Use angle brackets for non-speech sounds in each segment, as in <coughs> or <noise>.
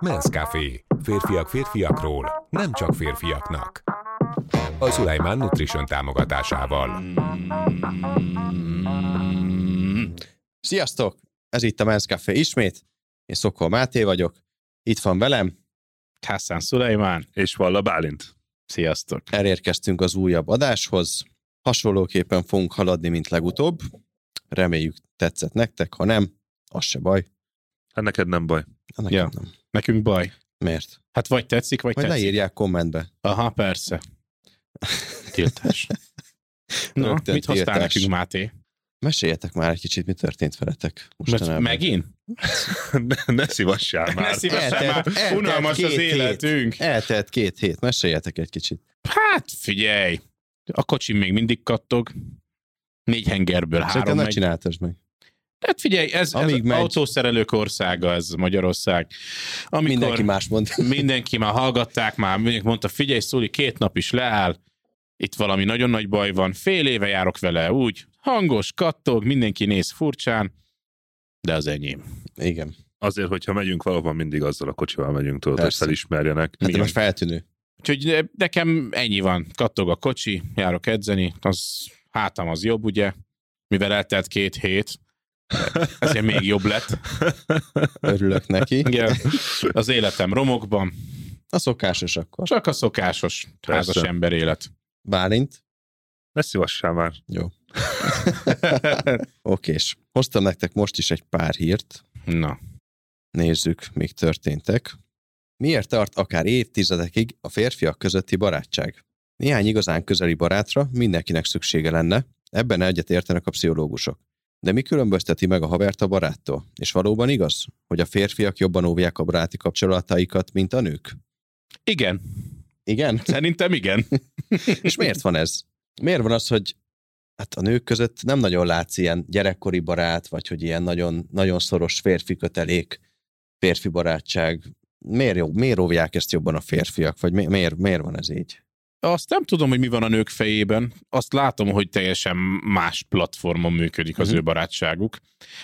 Men's Café. Férfiak férfiakról, nem csak férfiaknak. A Szulajmán Nutrition támogatásával. Sziasztok! Ez itt a Men's Café ismét. Én Szokol Máté vagyok. Itt van velem. Hassan Szulajmán. És Valla Bálint. Sziasztok! Elérkeztünk az újabb adáshoz. Hasonlóképpen fogunk haladni, mint legutóbb. Reméljük tetszett nektek, ha nem, az se baj. Hát neked nem baj. Nekem Ja. nem. Nekünk baj. Miért? Hát vagy tetszik, vagy Majd tetszik. leírják kommentbe. Aha, persze. <laughs> Tiltás. Na, Rögtön mit hoztál tiltás. nekünk, Máté? Meséljetek már egy kicsit, mi történt veletek Most mostanában. megint? <laughs> ne, ne szívassál már. Ne szívesen Eltelt- már. eltelt Unalmas az hét. életünk. Eltelt két hét, meséljetek egy kicsit. Hát figyelj, a kocsim még mindig kattog. Négy hengerből Szerintem három megy. csináltasd meg. Hát figyelj, ez, ez Amíg megy. autószerelők országa, ez Magyarország. Amikor Mindenki más mond. <laughs> mindenki már hallgatták, már mindenki mondta, figyelj Szuli, két nap is leáll, itt valami nagyon nagy baj van, fél éve járok vele úgy, hangos, kattog, mindenki néz furcsán, de az enyém. Igen. Azért, hogyha megyünk valahova, mindig azzal a kocsival megyünk, tudod, hogy felismerjenek. Hát de Igen. most feltűnő. Úgyhogy nekem ennyi van, kattog a kocsi, járok edzeni, az hátam az jobb, ugye, mivel eltelt két hét, ezért még jobb lett. Örülök neki. Igen, az életem romokban, A szokásos akkor. csak a szokásos Persze. házas ember élet. Bálint. Ne szívassál már. <laughs> Okés. Hoztam nektek most is egy pár hírt. Na, Nézzük, mik történtek. Miért tart akár évtizedekig a férfiak közötti barátság? Néhány igazán közeli barátra mindenkinek szüksége lenne, ebben egyet értenek a pszichológusok. De mi különbözteti meg a havert a baráttól? És valóban igaz, hogy a férfiak jobban óvják a baráti kapcsolataikat, mint a nők? igen, Igen? <laughs> szerintem igen. És miért van ez? Miért van az, hogy hát a nők között nem nagyon látsz ilyen gyerekkori barát, vagy hogy ilyen nagyon, nagyon szoros férfi kötelék, férfi barátság. Miért, jó, miért óvják ezt jobban a férfiak? Vagy mi- miért, miért van ez így? Azt nem tudom, hogy mi van a nők fejében. Azt látom, hogy teljesen más platformon működik az Mhm. ő barátságuk.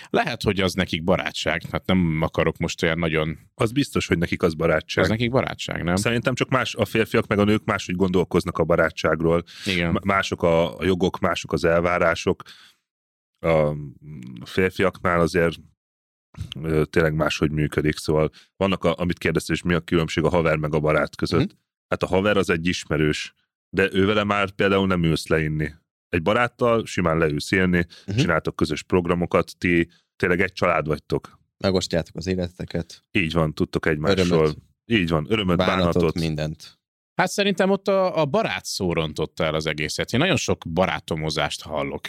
Lehet, hogy az nekik barátság. Hát nem akarok most olyan nagyon... Az biztos, hogy nekik az barátság. Az nekik barátság, nem? Szerintem csak más, a férfiak meg a nők máshogy gondolkoznak a barátságról. Igen. Mások a jogok, mások az elvárások. A férfiaknál azért tényleg máshogy működik, szóval vannak, a, amit kérdeztél, és mi a különbség a haver meg a barát között. Mhm. Hát a haver az egy ismerős, de ővele már például nem ülsz leinni. Egy baráttal simán leülsz élni, uh-huh. csináltok közös programokat, ti tényleg egy család vagytok. Megosztjátok az életeteket, Így van, tudtok egymásról. örömöt, Így van, örömöt, bánatot, bánatot. mindent. Hát szerintem ott a, a barát szó rontotta el az egészet. Én nagyon sok barátomozást hallok.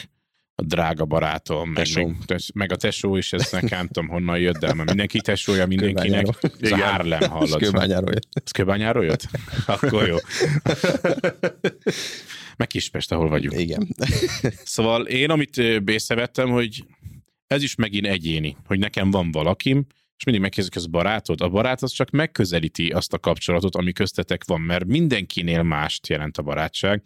A drága barátom, meg, meg, meg a tesó is, ezt nem tudom honnan jött, de mert mindenki tesója mindenkinek. Ez a. Harlem. Kőbányáról jött. Ez Kőbányáról jött? <laughs> Akkor jó. Meg Kispest, ahol vagyunk. Igen. Szóval én, amit észrevettem, hogy ez is megint egyéni, hogy nekem van valakim, és mindig megkérdezik, ez barátod? A barát az csak megközelíti azt a kapcsolatot, ami köztetek van, mert mindenkinél mást jelent a barátság.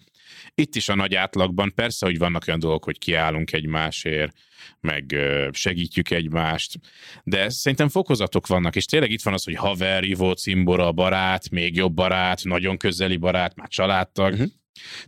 Itt is a nagy átlagban persze, hogy vannak olyan dolgok, hogy kiállunk egymásért, meg segítjük egymást, de szerintem fokozatok vannak, és tényleg itt van az, hogy haver, ivó, cimbora, barát, még jobb barát, nagyon közeli barát, már családtag. Mhm.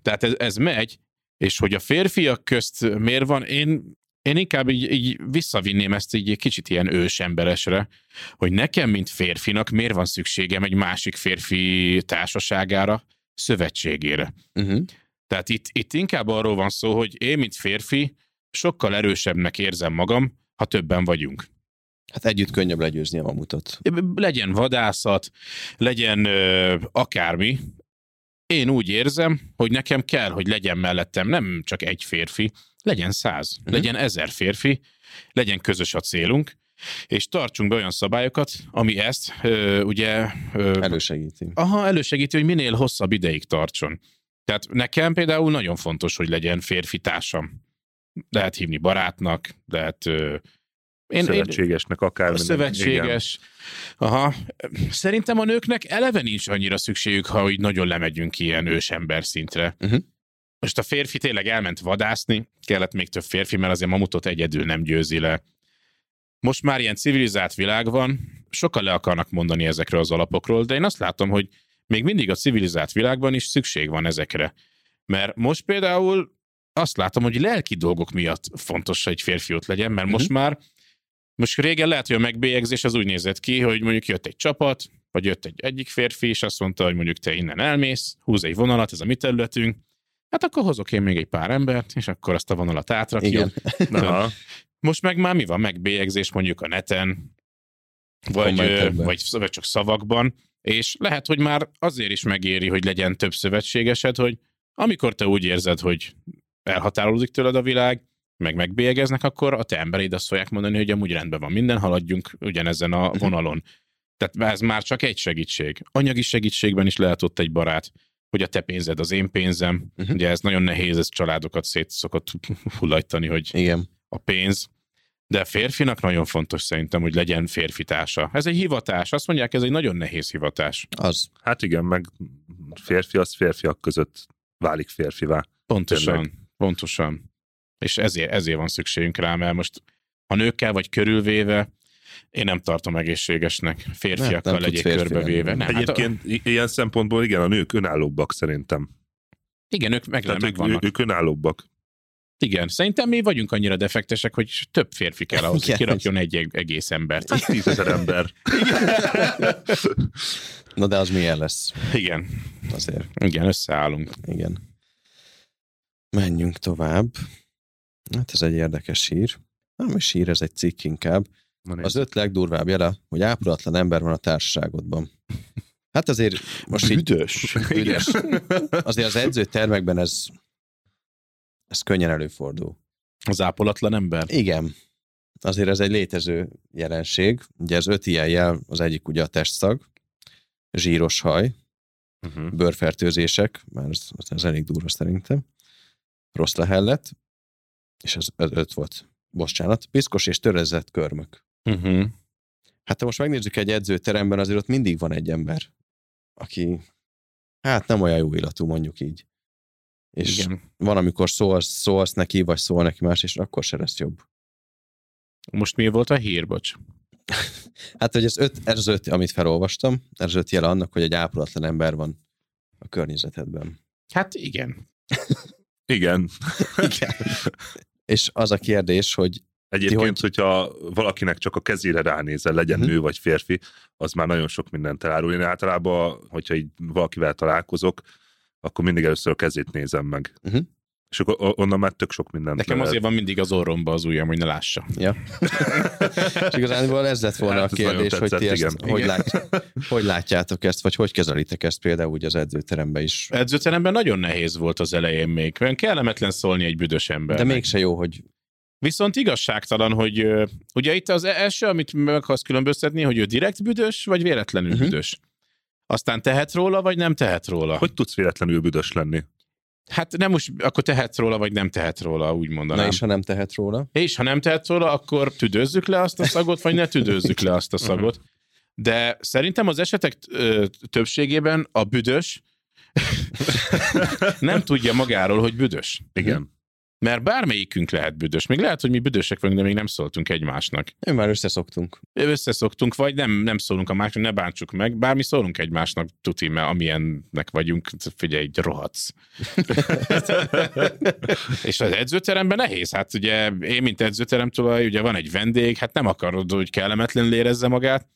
Tehát ez, ez megy, és hogy a férfiak közt miért van, én, én inkább így, így visszavinném ezt így egy kicsit ilyen ősemberesre, hogy nekem, mint férfinak miért van szükségem egy másik férfi társaságára, szövetségére. Uh-huh. Tehát itt, itt inkább arról van szó, hogy én, mint férfi, sokkal erősebbnek érzem magam, ha többen vagyunk. Hát együtt könnyebb legyőzni a mamutot. Legyen vadászat, legyen ö, akármi, én úgy érzem, hogy nekem kell, hogy legyen mellettem nem csak egy férfi, legyen száz, Mhm. legyen ezer férfi, legyen közös a célunk, és tartsunk be olyan szabályokat, ami ezt ö, ugye ö, Elősegíti. aha, elősegíti, hogy minél hosszabb ideig tartson. Tehát nekem például nagyon fontos, hogy legyen férfi társam. Lehet hívni barátnak, lehet én, Szövetségesnek akár. a szövetséges. Aha. Szerintem a nőknek eleve nincs annyira szükségük, ha hogy nagyon lemegyünk ilyen ősember szintre. Uh-huh. Most a férfi tényleg elment vadászni, kellett még több férfi, mert azért mamutot egyedül nem győzi le. Most már ilyen civilizált világ van, sokan le akarnak mondani ezekről az alapokról, de én azt látom, hogy még mindig a civilizált világban is szükség van ezekre. Mert most például azt látom, hogy lelki dolgok miatt fontos, hogy egy férfi ott legyen, mert most már, most régen lehet, hogy a megbélyegzés az úgy nézett ki, hogy mondjuk jött egy csapat, vagy jött egy egyik férfi, és azt mondta, hogy mondjuk te innen elmész, húz egy vonalat, ez a mi területünk, hát akkor hozok én még egy pár embert, és akkor azt a vonalat átrakjuk. Igen. <laughs> Most meg már mi van? Megbélyegzés mondjuk a neten, vagy, vagy, vagy csak szavakban, és lehet, hogy már azért is megéri, hogy legyen több szövetségesed, hogy amikor te úgy érzed, hogy elhatárolódik tőled a világ, meg megbélyegeznek, akkor a te embereid azt fogják mondani, hogy amúgy rendben van minden, haladjunk ugyanezen a vonalon. Tehát ez már csak egy segítség. Anyagi segítségben is lehet ott egy barát, hogy a te pénzed az én pénzem. Mhm. Ugye ez nagyon nehéz, ez családokat szét szokott hullajtani, hogy Igen. a pénz. De a férfinak nagyon fontos szerintem, hogy legyen férfi társa. Ez egy hivatás. Azt mondják, ez egy nagyon nehéz hivatás. Az. Hát igen, meg férfi az férfiak között válik férfivá. Pontosan. Tényleg. Pontosan. És ezért, ezért van szükségünk rá, mert most ha nőkkel vagy körülvéve, én nem tartom egészségesnek. Férfiakkal Nem, nem legyék férfi körbevéve. Nem, hát a, Egyébként i- ilyen szempontból igen, a nők önállóbbak szerintem. igen, ők meg, Tehát meg ők, vannak. ők önállóbbak. Igen, szerintem mi vagyunk annyira defektesek, hogy több férfi kell ahhoz, hogy Igen. kirakjon egy eg- egész embert. Hát tízezer ember. Na de az milyen lesz? Igen, Azért. igen, összeállunk. Igen. Menjünk tovább. Hát ez egy érdekes hír. Nem is hír, ez egy cikk inkább. Na. Az öt legdurvább jele, hogy ápolatlan ember van a társaságodban. Hát azért most így... Büdös. Büdös. Azért az edzőtermekben ez, ez könnyen előfordul. Az ápolatlan ember? Igen. Azért ez egy létező jelenség. Ugye ez öt ilyen jel, az egyik ugye a testszag, zsíros haj, Uh-huh. bőrfertőzések, már ez, ez elég durva szerintem, rossz lehellet, és ez, ez öt volt. Bocsánat. Piszkos és törezett körmök. Uh-huh. Hát ha most megnézzük egy edzőteremben, azért ott mindig van egy ember, aki hát nem olyan jó illatú, mondjuk így. És Igen. Van, amikor szólsz, szólsz neki, vagy szól neki más, és akkor se lesz jobb. Most mi volt a hír, bocs? Hát, hogy ez, öt, ez az öt, amit felolvastam, ez az öt jele annak, hogy egy ápolatlan ember van a környezetedben. Hát igen. <laughs> Igen. <laughs> Igen. és az a kérdés, hogy Egyébként, hogy- hogyha valakinek csak a kezére ránézel, legyen Mhm. nő vagy férfi, az már nagyon sok mindent elárul. Én általában, hogyha így valakivel találkozok, akkor mindig először a kezét nézem meg. Mhm. És akkor onnan már tök sok mindent Nekem lehet. azért van mindig az orromba az ujjam, hogy ne lássa. Ja. és igazán ez lett volna Hát a kérdés, hogy ti ezt igen. hogy, Igen. lát, hogy látjátok ezt, vagy hogy kezelitek ezt például úgy az edzőteremben is. Edzőteremben nagyon nehéz volt az elején még. Olyan kellemetlen szólni egy büdös ember. De mégse jó, hogy Viszont igazságtalan, hogy ugye itt az első, amit meg akarsz különböztetni, hogy ő direkt büdös, vagy véletlenül uh-huh. büdös. Aztán tehet róla, vagy nem tehet róla. Hogy tudsz véletlenül büdös lenni? Hát nem most, akkor tehet róla, vagy nem tehet róla, úgy na mondanám. és ha nem tehet róla. És ha nem tehet róla, akkor tüdőzzük le azt a szagot, vagy ne tüdőzzük le azt a szagot. De szerintem az esetek többségében a büdös <laughs> <laughs> nem tudja magáról, hogy büdös. Igen. Mert bármelyikünk lehet büdös. Még lehet, hogy mi büdösek vagyunk, de még nem szóltunk egymásnak. Mi már összeszoktunk. Összeszoktunk, vagy nem, nem szólunk a másnak, ne bántsuk meg. Bár mi szólunk egymásnak, tuti, mert amilyennek vagyunk, figyelj, rohadsz. <laughs> És az edzőteremben nehéz. Hát ugye én, mint edzőterem tulaj, ugye van egy vendég, hát nem akarod, hogy kellemetlenül érezze magát.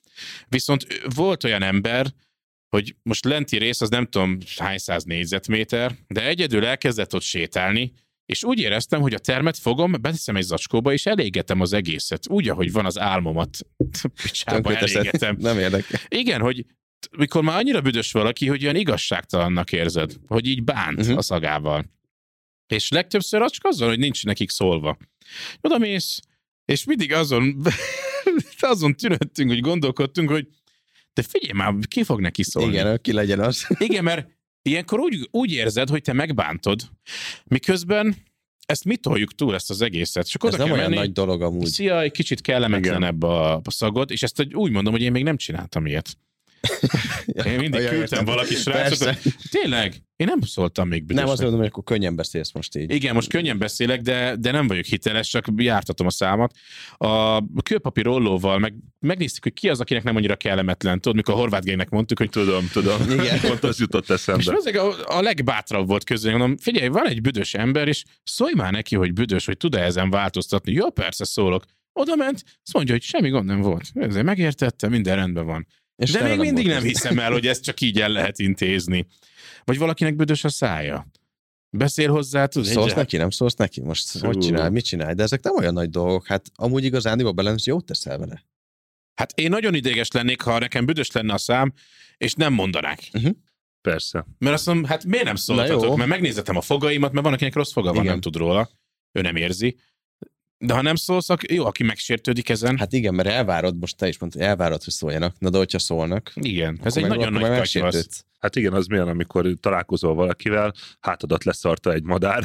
Viszont volt olyan ember, hogy most lenti rész, az nem tudom hány száz négyzetméter, de egyedül elkezdett ott sétálni, és úgy éreztem, hogy a termet fogom, beteszem egy zacskóba, és elégetem az egészet. Úgy, ahogy van az álmomat. <laughs> Picsába elégetem. Nem érdekel. Igen, hogy mikor már annyira büdös valaki, hogy olyan igazságtalannak érzed, hogy így bánt uh-huh. a szagával. És legtöbbször az csak azzal, hogy nincs nekik szólva. Oda mész, és mindig azon, <laughs> azon tűnöttünk, hogy gondolkodtunk, hogy de figyelj már, ki fog neki szólni? Igen, ki legyen az. Igen, mert ilyenkor úgy, úgy érzed, hogy te megbántod, miközben ezt mi toljuk túl, ezt az egészet. Csak Ez oda nem kell olyan menni, nagy dolog amúgy. Szia, egy kicsit kellemetlenebb a, a szagod, és ezt úgy mondom, hogy én még nem csináltam ilyet. <laughs> Én mindig Olyan küldtem értem. valaki srácot, tényleg, Én nem szóltam még büdösnek. Nem azt mondom, hogy akkor könnyen beszélsz most így. Igen, most könnyen beszélek, de, de nem vagyok hiteles, csak jártatom a számat. A kőpapír ollóval meg, megnéztük, hogy ki az, akinek nem annyira kellemetlen. Tudod, mikor a horvát génynek mondtuk, hogy Tudom, tudom. Igen. <laughs> Pont az jutott és eszembe. ezek a, a legbátrabb volt közül. Mondom, figyelj, van egy büdös ember, és szólj már neki, hogy büdös, hogy tud-e ezen változtatni. Jó, persze szólok. Oda ment, azt mondja, hogy semmi gond nem volt. Ezért megértette, minden rendben van. És De még mindig nem hiszem el, hogy ezt csak így el lehet intézni. Vagy valakinek büdös a szája. Beszél hozzá, tudod? Szólsz neki, nem szólsz neki? Most Szó. hogy csinál, mit csinál? De ezek nem olyan nagy dolgok. Hát amúgy igazán belensz, jót teszel vele. Hát én nagyon idéges lennék, ha nekem büdös lenne a szám, és nem mondanák. Persze. Mert azt mondom, hát miért nem szóltatok? Mert megnézzetem a fogaimat, mert van, akinek rossz foga van, Igen. nem tud róla. Ő nem érzi. De ha nem szólsz, jó, aki megsértődik ezen. Hát, igen, mert elvárod, most te is mondtad, hogy elvárod, hogy szóljanak. Na de hogyha szólnak, igen, ez egy meg- nagyon nagy katyvasz. megsértődsz. Hát igen, az milyen, amikor találkozol valakivel, hátadat leszarta egy madár, <laughs>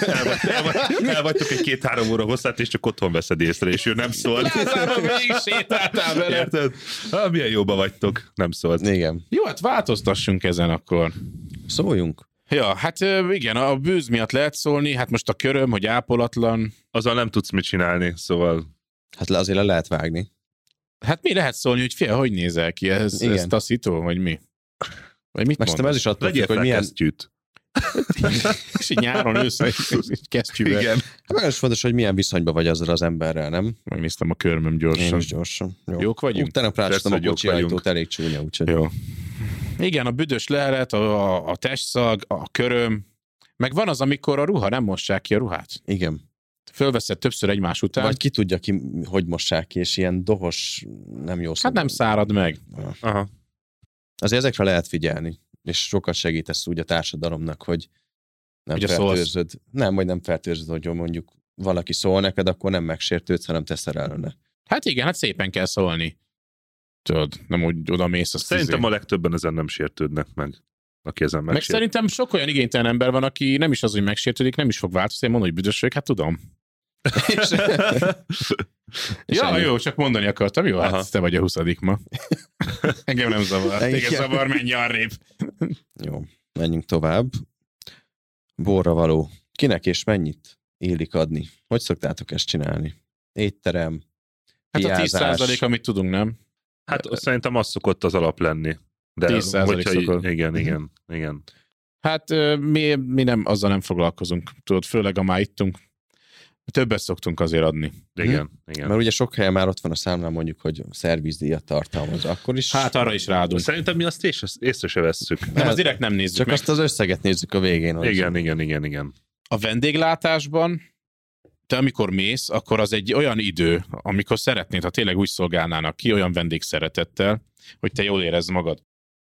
Elvagy- elvagy- elvagytok egy két-három óra hosszát, és csak otthon veszed észre, és ő nem szól. Lázárom, végig sétáltál vele. Érted? Ha, milyen jóba vagytok, nem szólt. Igen. Jó, hát változtassunk ezen akkor. Szóljunk. Ja, hát igen, a bűz miatt lehet szólni, hát most a köröm, hogy ápolatlan, Azzal nem tudsz mit csinálni, szóval Hát le- azért le lehet vágni. Hát mi lehet szólni, hogy fél, hogy nézel ki? Ez, Igen. ez taszító, vagy mi? Vagy mit szerintem ez is attól függ, hogy milyen, felkesztyűt. <laughs> És így nyáron ősszel egy kesztyűvel. Igen. hát meg is fontos, hogy milyen viszonyban vagy azzal az emberrel, nem? Megnéztem a körmöm Én gyorsan. is gyorsan. Jó. Jók vagyunk? Ú, tegnap rácstam Persze, a kocsi ajtót, elég csúnya, úgyhogy. Jó. Igen, a büdös lehelet, a, a, a testszag, a köröm, meg van az, amikor a ruha nem mossák ki a ruhát. Igen. Fölveszed többször egymás után, Vagy ki tudja ki, hogy mossák ki, és ilyen dohos, nem jó hát nem szárad meg. Aha. Azért ezekre lehet figyelni, és sokat segítesz úgy a társadalomnak, hogy nem Ugye szólsz. fertőzöd. Nem, vagy nem fertőzöd, hogy mondjuk valaki szól neked, akkor nem megsértődsz, hanem teszel ellene. Hát igen, hát szépen kell szólni. Tudod, nem úgy oda mész, azt Szerintem izé- a legtöbben ezen nem sértődnek meg, aki ezen Meg megsért. szerintem sok olyan igénytelen ember van, aki nem is az, hogy megsértődik, nem is fog változni, mondom, hogy büdös vagyok, hát tudom. És, <laughs> és Ja, ennyi. jó, csak mondani akartam, jó, Aha. hát te vagy a huszadik ma. <laughs> Engem nem zavar. Téged zavar, menj arrébb. Jó, menjünk tovább. Borra való. Kinek és mennyit élik adni? Hogy szoktátok ezt csinálni? Étterem, Hát a piázás. 10 amit tudunk, nem? Hát szerintem az szokott az alap lenni. De 10% hogyha szokott. Igen, igen, igen. Hát mi, mi nem, azzal nem foglalkozunk. Tudod, főleg a már ittunk. Többet szoktunk azért adni. Igen, igen. mert ugye sok helyen már ott van a számlán mondjuk, hogy szervizdíjat tartalmaz. Akkor is Hát arra is ráadunk. Szerintem mi azt észre, észre se vesszük. Nem, az direkt nem nézzük csak meg. azt az összeget nézzük a végén. Igen, igen, igen, igen. A vendéglátásban te amikor mész, akkor az egy olyan idő, amikor szeretnéd, ha tényleg úgy szolgálnának ki, olyan vendégszeretettel, hogy te jól érezd magad.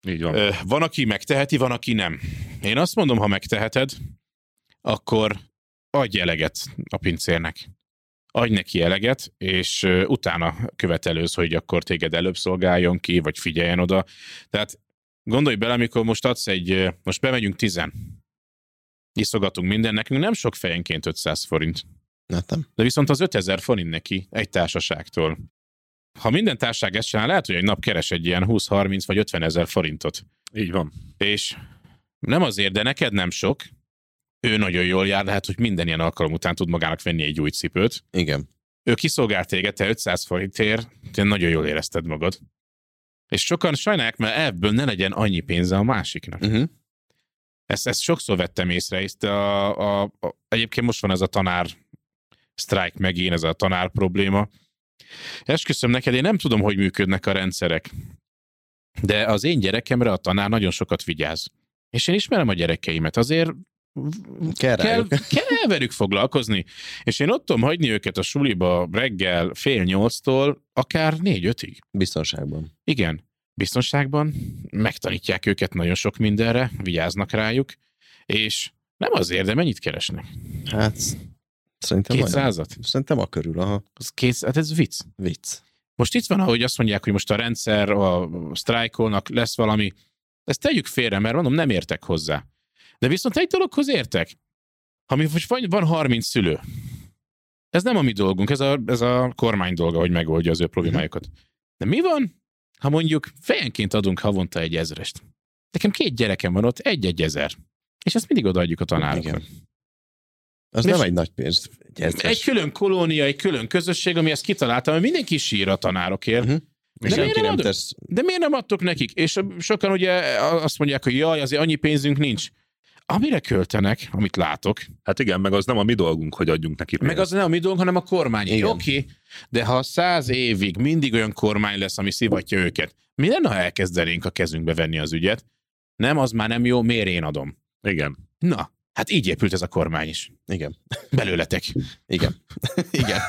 Így van. Ö, Van, aki megteheti, van, aki nem. Én azt mondom, ha megteheted, akkor adj eleget a pincérnek. Adj neki eleget, és utána követelőz, hogy akkor téged előbb szolgáljon ki, vagy figyeljen oda. Tehát gondolj bele, amikor most adsz egy, most bemegyünk tizen, iszogatunk minden, nekünk nem sok fejenként 500 forint. Nem. De viszont az 5000 forint neki egy társaságtól. Ha minden társaság ezt csinál, lehet, hogy egy nap keres egy ilyen 20-30 vagy 50 ezer forintot. Így van. És nem azért, de neked nem sok, ő nagyon jól jár, lehet, hogy minden ilyen alkalom után tud magának venni egy új cipőt. Igen. Ő kiszolgál téged, te 500 forintért, te nagyon jól érezted magad. És sokan sajnálják, mert ebből ne legyen annyi pénze a másiknak. Uh-huh. Ezt, ezt sokszor vettem észre, és a, a, a, egyébként most van ez a tanár sztrájk megint, ez a tanár probléma. Esküszöm neked, én nem tudom, hogy működnek a rendszerek, de az én gyerekemre a tanár nagyon sokat vigyáz. És én ismerem a gyerekeimet, azért Kell, kell, <laughs> kell velük foglalkozni. És én ott tudom hagyni őket a suliba reggel fél nyolctól, akár négy-ötig. Biztonságban. Igen, biztonságban, megtanítják őket nagyon sok mindenre, vigyáznak rájuk, és nem azért, de mennyit keresnek? Hát szerintem olyan. Kétszázat? Szerintem a körül, aha. Az kész, hát ez vicc. Vicc. Most itt van, ahogy azt mondják, hogy most a rendszer, a sztrájkolnak lesz valami, ezt tegyük félre, mert mondom, nem értek hozzá. De viszont egy dologhoz értek. Ha mi most vagy van 30 szülő, ez nem a mi dolgunk, ez a, ez a kormány dolga, hogy megoldja az ő problémájukat. De mi van, ha mondjuk fejenként adunk havonta egy ezrest? Nekem két gyerekem van ott, egy-egy ezer. És ezt mindig odaadjuk a tanároknak. Igen. Az nem egy nagy pénz. Egy Egy külön kolónia, egy külön közösség, ami ezt kitalálta, mert mindenki sír a tanárokért. Mhm. De És miért senki nem nem adod? tesz. De miért nem adtok nekik? És sokan ugye azt mondják, hogy jaj, azért annyi pénzünk nincs. Amire költenek, amit látok, Hát igen, meg az nem a mi dolgunk, hogy adjunk neki pénzt. meg az nem a mi dolgunk, hanem a kormány. Oké, de ha száz évig mindig olyan kormány lesz, ami szivatja őket, mi lenne, ha elkezdenénk a kezünkbe venni az ügyet? Nem, az már nem jó, miért én adom? Igen. Na, hát így épült ez a kormány is. Igen. <laughs> Belőletek. Igen. <laughs> Igen.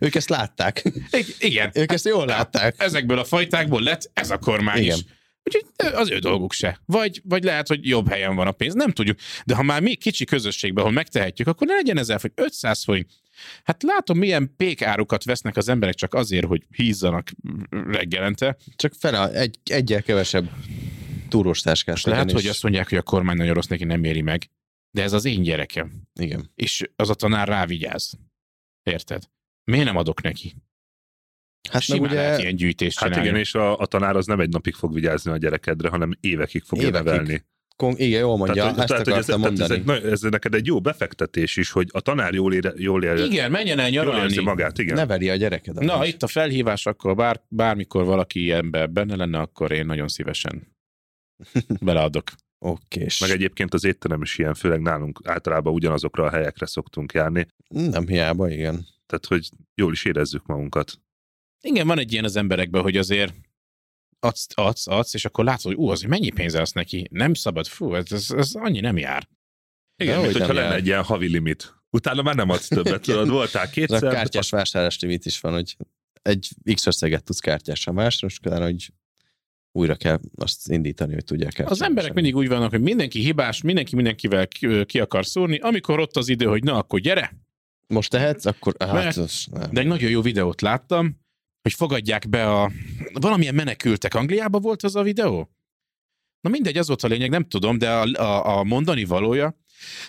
ők ezt látták. I- igen. Ők ezt jól látták. Ezekből a fajtákból lett ez a kormány Igen. is. Úgyhogy az ő dolguk se. Vagy, vagy lehet, hogy jobb helyen van a pénz, nem tudjuk. De ha már mi kicsi közösségben, ahol megtehetjük, akkor ne legyen ezer, hogy 500 forint. Hát látom, milyen pékárukat vesznek az emberek csak azért, hogy hízzanak reggelente. Csak fele, egy, egyel kevesebb túrós táskás lehet, hogy azt mondják, hogy a kormány nagyon rossz, neki nem éri meg. De ez az én gyerekem. Igen. És az a tanár rávigyáz. Érted? Miért nem adok neki? Hát Simán lehet ugye ilyen gyűjtést Hát csinálni. igen, és a, a tanár az nem egy napig fog vigyázni a gyerekedre, hanem évekig fogja Évekig. nevelni. kon- igen, jól mondja, hogy- ezt hogy ez, akartam tehát ez, mondani. egy, ez neked egy jó befektetés is, hogy a tanár jól, ére, jól, ér, Igen, menjen el jól érzi nyaralni. magát, igen. Neveli a gyereked. Na, itt a felhívás, akkor bár, bármikor valaki ilyenben benne lenne, akkor én nagyon szívesen <laughs> beleadok. Oké, Meg egyébként az étterem is ilyen, főleg nálunk általában ugyanazokra a helyekre szoktunk járni, Nem hiába, igen. tehát hogy jól is érezzük magunkat. Igen, van egy ilyen az emberekben, hogy azért adsz, adsz, adsz, és akkor látod, hogy ú, az mennyi pénz lesz neki. Nem szabad, fú, ez, ez, ez annyi nem jár. Igen, mint hogyha lenne jár. egy ilyen havi limit. Utána már nem adsz <laughs> többet, tudod, voltál Ez a kétszer. kártyás vásárlás limit is van, hogy egy X összeget tudsz kártyásra másra, és utána, hogy újra kell azt indítani, hogy tudják Az emberek mindig úgy vannak, hogy mindenki hibás, mindenki mindenkivel ki, ki akar szúrni, amikor ott az idő, hogy na, akkor gyere. Most tehetsz, akkor hát, Mert- az, nem. De egy nagyon jó videót láttam, hogy fogadják be a... Valamilyen menekültek. Angliában volt az a videó? Na mindegy, az volt a lényeg, nem tudom, de a, a, a mondani valója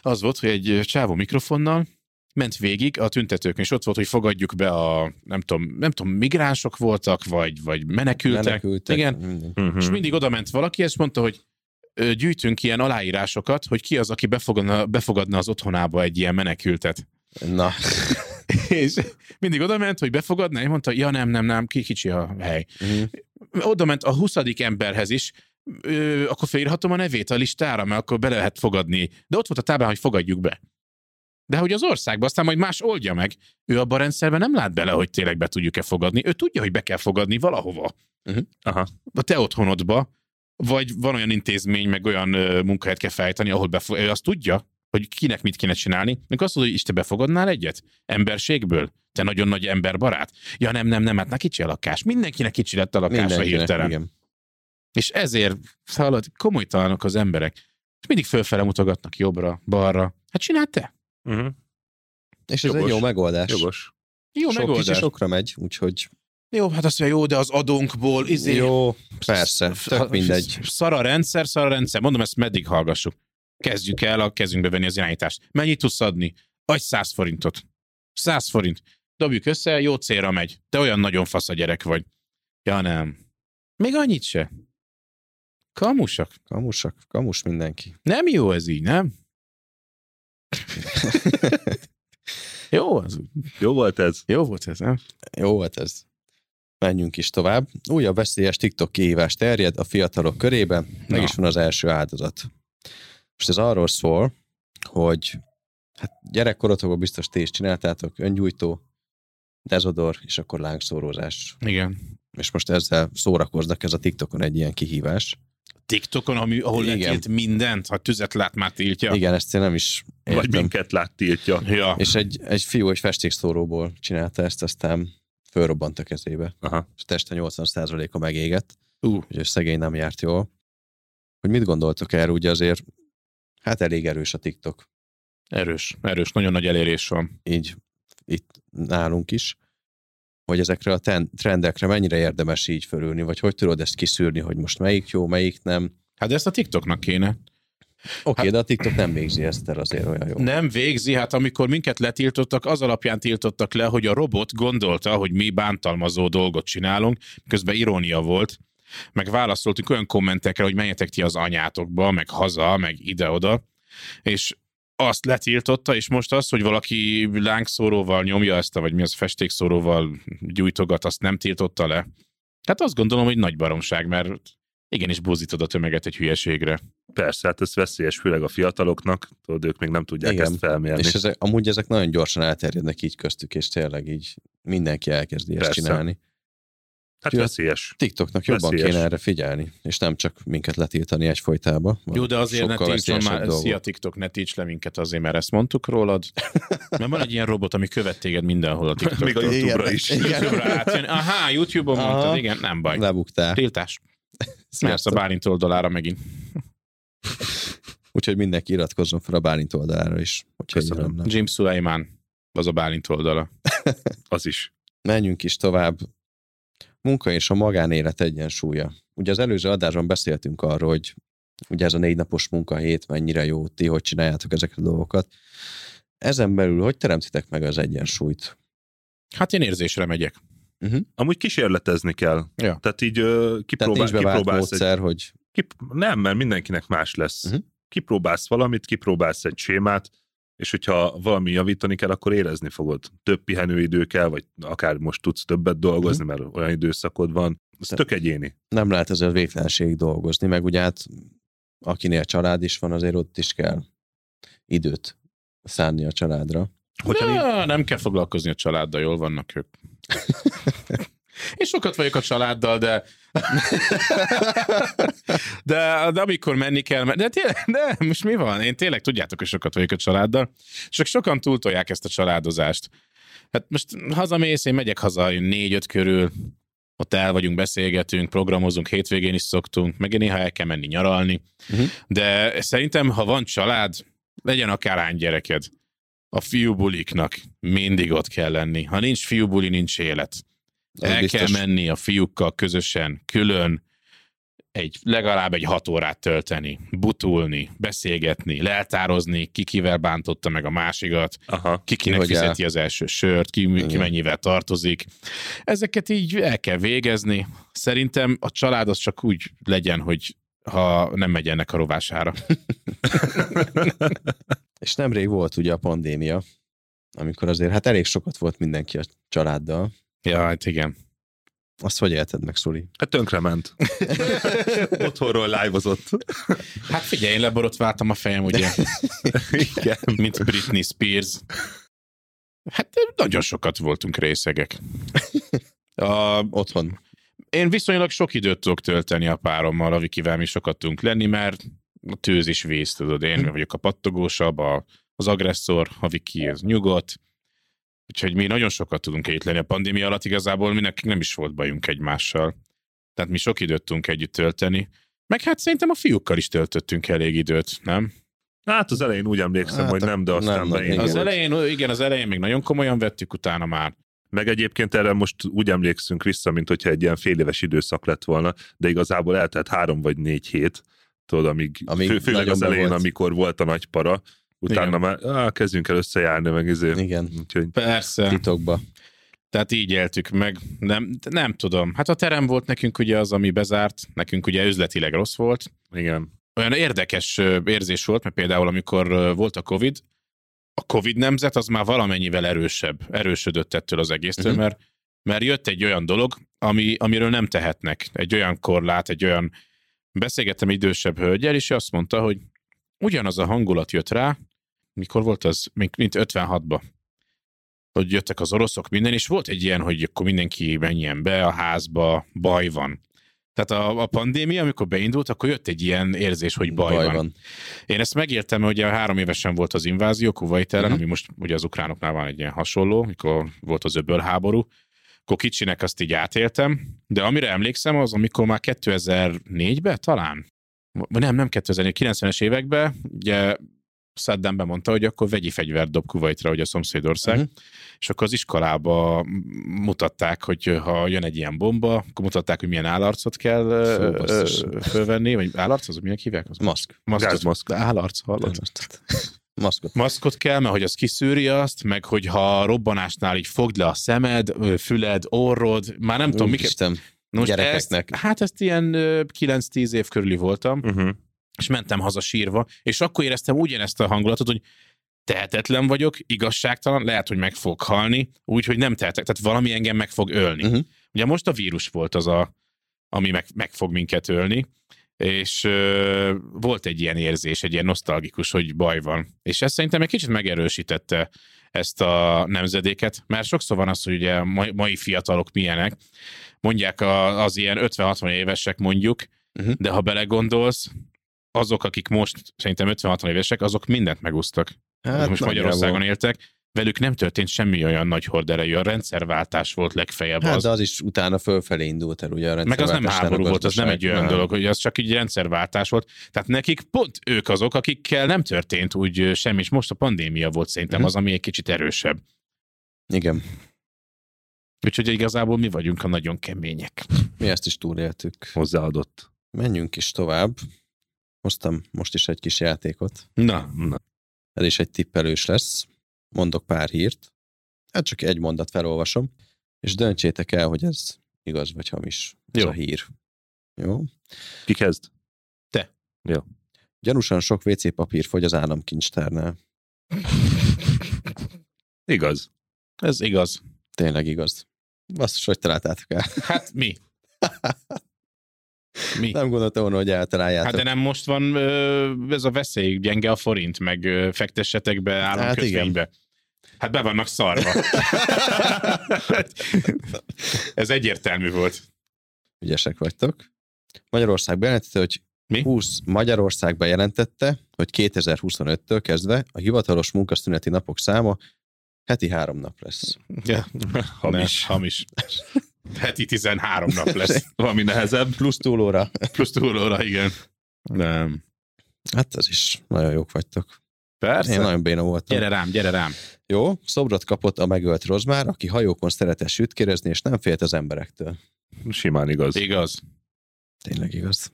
az volt, hogy egy csávó mikrofonnal ment végig a tüntetőkön, és ott volt, hogy fogadjuk be a, nem tudom, nem tudom, migránsok voltak, vagy, vagy menekültek. menekültek. Igen. Mhm. És mindig oda ment valaki, és mondta, hogy gyűjtünk ilyen aláírásokat, hogy ki az, aki befogadna, befogadna az otthonába egy ilyen menekültet. Na, <laughs> és mindig oda ment, hogy befogadná, és mondta, ja nem, nem, nem, ki kicsi a hely. Mhm. Oda ment a 20. emberhez is, ö, akkor felírhatom a nevét a listára, mert akkor be lehet fogadni. De ott volt a táblán, hogy fogadjuk be. De hogy az országban, aztán majd más oldja meg. Ő abban a rendszerben nem lát bele, hogy tényleg be tudjuk-e fogadni. Ő tudja, hogy be kell fogadni valahova. Aha. A te otthonodba, vagy van olyan intézmény, meg olyan ö, munkahelyet kell felállítani, ahol befo- ő azt tudja, hogy kinek mit kéne csinálni. Amikor azt mondod, hogy is te befogadnál egyet? Emberségből? Te nagyon nagy emberbarát? Ja nem, nem, nem, hát na kicsi a lakás. Mindenkinek kicsi lett a lakása hirtelen. igen. És ezért hallod, komolytalanok az emberek. És mindig fölfele mutogatnak jobbra, balra. Hát csináld te. Uh-huh. És ez Jogos. egy jó megoldás. Jogos. Jó Sok megoldás. kicsi sokra megy, úgyhogy Jó, hát azt mondja, jó, de az adónkból izé... jó, persze, tök mindegy. Szar a rendszer, szar a rendszer. Mondom, ezt meddig hallgassuk. Kezdjük el a kezünkbe venni az irányítást. Mennyit tudsz adni? Adj 100 forintot. 100 forint. Dobjuk össze, jó célra megy. Te olyan nagyon fasz a gyerek vagy. Ja nem. Még annyit se. Kamusak. Kamusak, kamus mindenki. Nem jó ez így, nem? <laughs> jó, az. Jó volt ez? Jó volt ez, nem? Jó, hát ez. Menjünk is tovább. Újabb veszélyes TikTok kihívás terjed a fiatalok körében, meg Na. is van az első áldozat. Most ez arról szól, hogy hát gyerekkorotokban biztos ti is csináltátok, öngyújtó, dezodor, és akkor lángszórózás. Igen. És most ezzel szórakoznak, ez a TikTokon egy ilyen kihívás. TikTokon, ami, ahol Igen. letilt mindent, ha tüzet lát, már tiltja. Igen, ezt én nem is Vagy értem. minket lát tiltja. Ja. És egy, egy fiú egy festékszóróból csinálta ezt, aztán fölrobbant a kezébe. Aha. És teste 80%-a megégett. Ú, hogy szegény nem járt jól. Hogy mit gondoltok erről, ugye azért hát elég erős a TikTok, erős, erős, nagyon nagy elérés van. így itt nálunk is, hogy ezekre a ten- trendekre mennyire érdemes így fölülni, vagy hogy tudod ezt kiszűrni, hogy most melyik jó, melyik nem. Hát ezt a TikToknak kéne. Oké, okay, Hát- de a TikTok nem végzi ezt el azért olyan jó. Nem végzi, hát amikor minket letiltottak, az alapján tiltottak le, hogy a robot gondolta, hogy mi bántalmazó dolgot csinálunk, közben irónia volt, meg válaszoltunk olyan kommentekre, hogy menjetek ti az anyátokba, meg haza, meg ide-oda, és azt letiltotta, és most az, hogy valaki lángszóróval nyomja ezt, vagy mi az festékszóróval gyújtogat, azt nem tiltotta le. Hát azt gondolom, hogy nagy baromság, mert igenis búzítod a tömeget egy hülyeségre. Persze, hát ez veszélyes, főleg a fiataloknak, tudod, ők még nem tudják Igen. ezt felmérni. És ezek, amúgy ezek nagyon gyorsan elterjednek így köztük, és tényleg így mindenki elkezdi ezt Persze. csinálni. Hát Jó. veszélyes. TikToknak jobban Veszélyes. kéne erre figyelni, és nem csak minket letiltani egyfolytába. Jó, de azért ne Sokkal tiltson már, dolgok. szia TikTok, ne tilts le minket azért, mert ezt mondtuk rólad. <laughs> Mert van egy ilyen robot, ami követ téged mindenhol a TikTok. Még a YouTube-ra is. Igen. YouTube-ra átjön. Aha, YouTube-on Aha. mondtad, igen, nem baj. Lebuktál. Tiltás. <laughs> Mersz a. Bálint oldalára megint. <laughs> Úgyhogy mindenki iratkozzon fel a Bálint oldalára is. Köszönöm. Jim Sulaiman, az a Bálint oldala. Az is. Menjünk is tovább. Munka és a magánélet egyensúlya. Ugye az előző adásban beszéltünk arról, hogy ugye ez a négy napos munkahét mennyire jó, ti hogy csináljátok ezeket a dolgokat. Ezen belül hogy teremtitek meg az egyensúlyt? Hát én érzésre megyek. Amúgy kísérletezni kell. Ja. Tehát így Tehát kipróbál, bevált kipróbálsz egy, módszer, hogy kip, Nem, mert mindenkinek más lesz. Uh-huh. Kipróbálsz valamit, kipróbálsz egy sémát, és hogyha valami javítani kell, akkor érezni fogod. Több pihenőidő kell, vagy akár most tudsz többet dolgozni, mert olyan időszakod van. Ez Te- tök egyéni. nem lehet ezzel végtelenségig dolgozni, meg ugye hát akinél család is van, azért ott is kell időt szánni a családra. Hogyha Na, nem kell foglalkozni a családdal, jól vannak ők. <laughs> Én sokat vagyok a családdal, de... <laughs> de, de amikor menni kell, de tényleg, de most mi van? Én tényleg tudjátok, hogy sokat vagyok a családdal, csak sokan túltolják ezt a családozást. Hát most hazamész, én megyek haza négy-öt körül, ott el vagyunk, beszélgetünk, programozunk, hétvégén is szoktunk, meg néha el kell menni nyaralni. Mhm. De szerintem, ha van család, legyen akár hány gyereked, a fiúbuliknak mindig ott kell lenni. Ha nincs fiúbuli, nincs élet. El biztos. kell menni a fiúkkal közösen, külön, egy, legalább egy hat órát tölteni, butulni, beszélgetni, leltározni, ki kivel bántotta meg a másikat, Aha. ki kinek hogy fizeti az első sört, ki, ki mennyivel tartozik. Ezeket így el kell végezni. Szerintem a család az csak úgy legyen, hogy ha nem megy ennek a rovására. <laughs> És nemrég volt ugye a pandémia, amikor azért hát elég sokat volt mindenki a családdal. Ja, hát igen. Azt hogy élted meg, Szuli? Hát tönkrement. <laughs> Otthonról live-ozott. Hát figyelj, én leborotváltam a fejem, ugye, <laughs> Igen. mint Britney Spears. Hát nagyon sokat voltunk részegek. A, Otthon. én viszonylag sok időt tudok tölteni a párommal, a Vikivel mi sokat tudunk lenni, mert a tőz is víz, tudod, én vagyok a pattogósabb, a, az agresszor, a Viki az nyugodt, úgyhogy mi nagyon sokat tudunk itt lenni. A pandémia alatt igazából mi nekünk nem is volt bajunk egymással. Tehát mi sok időt tudunk együtt tölteni. Meg hát szerintem a fiúkkal is töltöttünk elég időt, nem? Hát az elején úgy emlékszem, Hát hogy nem, de aztán nem, beindult. igen. Az elején, igen, az elején még nagyon komolyan vettük, utána már. Meg egyébként erre most úgy emlékszünk vissza, mint hogyha egy ilyen fél éves időszak lett volna, de igazából eltelt három vagy négy hét, tudod, amíg, Amíg fő, főleg az elején, volt. amikor volt a nagy para, utána Igen. már á, kezdjünk el összejárni, meg izé. Igen, Úgyhogy Persze. titokba. Tehát így éltük meg. Nem, nem tudom. Hát a terem volt nekünk ugye az, ami bezárt. Nekünk ugye üzletileg rossz volt. igen. Olyan érdekes érzés volt, mert például amikor volt a Covid, a Covid nemzet az már valamennyivel erősebb, erősödött ettől az egésztől, uh-huh. mert, mert jött egy olyan dolog, ami, amiről nem tehetnek. Egy olyan korlát, egy olyan... Beszélgettem idősebb hölgyel, és azt mondta, hogy ugyanaz a hangulat jött rá, mikor volt az, mint mint 56-ba hogy jöttek az oroszok, minden, és volt egy ilyen, hogy akkor mindenki menjen be a házba, baj van. Tehát a, a pandémia, amikor beindult, akkor jött egy ilyen érzés, hogy baj, baj van. van. Én ezt megértem, hogy ugye három évesen volt az invázió Kuwait ellen, Mhm. uh-huh. ami most ugye az ukránoknál van egy ilyen hasonló, mikor volt az öböl háború, akkor kicsinek azt így átéltem, de amire emlékszem, az amikor már 2004-ben talán, nem, nem 2004, 90-es években, ugye Saddam bemondta, hogy akkor vegyi fegyvert dob Kuwaitra, hogy a szomszédország, Mhm. uh-huh. és akkor az iskolába mutatták, hogy ha jön egy ilyen bomba, akkor mutatták, hogy milyen állarcot kell Fú, fölvenni, vagy állarc, az milyen hívják? Az Maszk. Maszkot. Gázmaszk. Állarc, hallod? Maszkot. Maszkot kell, mert hogy az kiszűri azt, meg hogy ha robbanásnál így fogd le a szemed, füled, orrod, már nem tudom, miket, Úristen. Most Gyerekeknek. Ezt, hát ezt ilyen ö, 9-10 év körüli voltam, Uh-huh. És mentem haza sírva, és akkor éreztem ugyanezt a hangulatot, hogy tehetetlen vagyok, igazságtalan, lehet, hogy meg fog halni, úgyhogy nem tehetek, tehát valami engem meg fog ölni. Mhm. Ugye most a vírus volt az a, ami meg, meg fog minket ölni, és ö, volt egy ilyen érzés, egy ilyen nosztalgikus, hogy baj van. És ez szerintem egy kicsit megerősítette ezt a nemzedéket, mert sokszor van az, hogy ugye mai, mai fiatalok milyenek, mondják a, az ilyen 50-60 évesek mondjuk, Mhm. de ha belegondolsz, azok, akik most szerintem 50-60 évesek, azok mindent megúsztak. Hát, most Magyarországon nagyjából. éltek, velük nem történt semmi olyan nagy horderejű, a rendszerváltás volt legfeljebb Hát, az. de az is utána fölfelé indult el, ugye a Meg az nem háború volt, az nem egy olyan gazdaság. dolog, hogy az csak egy rendszerváltás volt. Tehát nekik pont ők azok, akikkel nem történt úgy semmi, és most a pandémia volt szerintem Mhm. az, ami egy kicsit erősebb. Igen, Úgyhogy igazából mi vagyunk a nagyon kemények. mi ezt is túléltük. Hozzáadott. Menjünk is tovább. Hoztam most is egy kis játékot. Na, Na. Ez is egy tippelős lesz. Mondok pár hírt. Hát csak egy mondat felolvasom, és döntsétek el, hogy ez igaz vagy hamis. Ez Jó. a hír. Jó? Ki kezd? Gyanúsan sok WC papír fogy az államkincstárnál. Igaz. ez igaz. Tényleg igaz. Basszus, hogy találtátok el. Hát mi? <laughs> Mi? Nem gondoltam volna, hogy eltaláljátok. Hát de nem most van ez a veszély, gyenge a forint, meg fektessetek be államkötvénybe. Hát be vannak szarva. <laughs> ez egyértelmű volt. Ügyesek vagytok. Magyarország bejelentette, hogy Mi? 20 Magyarország bejelentette, hogy 2025-től kezdve a hivatalos munkaszüneti napok száma heti három nap lesz. Ja. Hamis. Ne, hamis. Heti 13 nap lesz. <laughs> Valami nehezebb. Plusz túlóra. Plusz túlóra, igen. Nem. Hát ez is nagyon jók vagytok. Persze. Én nagyon béna voltam. Gyere rám, gyere rám. Jó, szobrot kapott a megölt Rozmár, aki hajókon szeretett sütkérezni, és nem félt az emberektől. Simán igaz. Igaz. Tényleg igaz.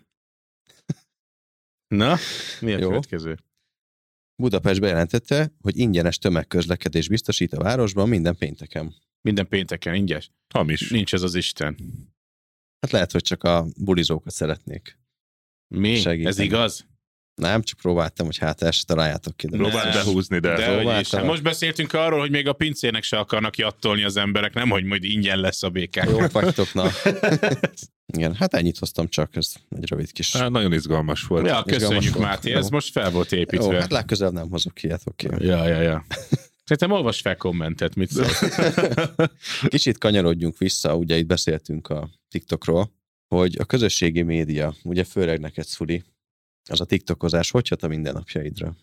Na, mi a Jó. következő? Budapest bejelentette, hogy ingyenes tömegközlekedés biztosít a városban minden pénteken. Minden pénteken ingyes. Hamis. Nincs ez az Isten. Hát lehet, hogy csak a bulizókat szeretnék. Mi? Segíteni. Ez igaz? Nem, csak próbáltam, hogy hát ezt találjátok ki. de- Próbáld Nem. behúzni, de... De is. próbáltam. Hát most beszéltünk arról, hogy még a pincének se akarnak jattolni az emberek, nem, hogy majd ingyen lesz a békák. Jók <laughs> vagytok, na. Igen, hát ennyit hoztam csak, ez egy rövid kis... Á, nagyon izgalmas volt. Ja, köszönjük, Izgalmas volt. Máté, Jó. ez most fel volt Jó, építve. hát legközelebb nem hozok ilyet, oké. Okay. Ja, ja, ja. Szerintem olvas fel kommentet, mit szólsz. <laughs> Kicsit kanyarodjunk vissza, ugye itt beszéltünk a TikTokról, hogy a közösségi média, ugye főleg neked, Szuli, az a TikTokozás, hogy hat a mindennapjaidra?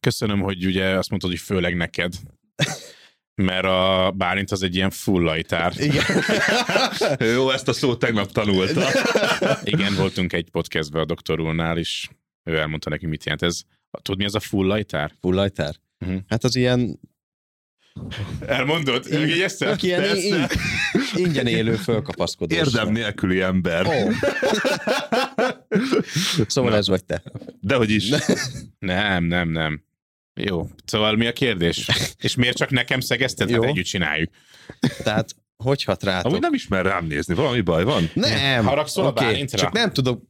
Köszönöm, hogy ugye azt mondtad, hogy főleg neked. <laughs> Mert a Bálint az egy ilyen full lajtár. Igen. <laughs> Jó, ezt a szót tegnap tanulta. Igen, voltunk egy podcastben a doktor úrnál is. Ő elmondta nekünk, mit jelent ez. Tudod, mi ez a full lajtár? Fullajtár? Mhm. Hát az ilyen, Elmondod? Aki ilyen in, ingyen élő fölkapaszkodó. Érdem nélküli ember. Ó. Szóval Na. ez vagy te. Dehogy is. Nem, nem, nem. Jó. Szóval mi a kérdés? És miért csak nekem szegezted? Hát együtt csináljuk. Tehát, hogy hat rátok? Amúgy nem ismer rám nézni. Valami baj van? Nem. Haragszol a Oké, Bálintra? Csak nem tudok,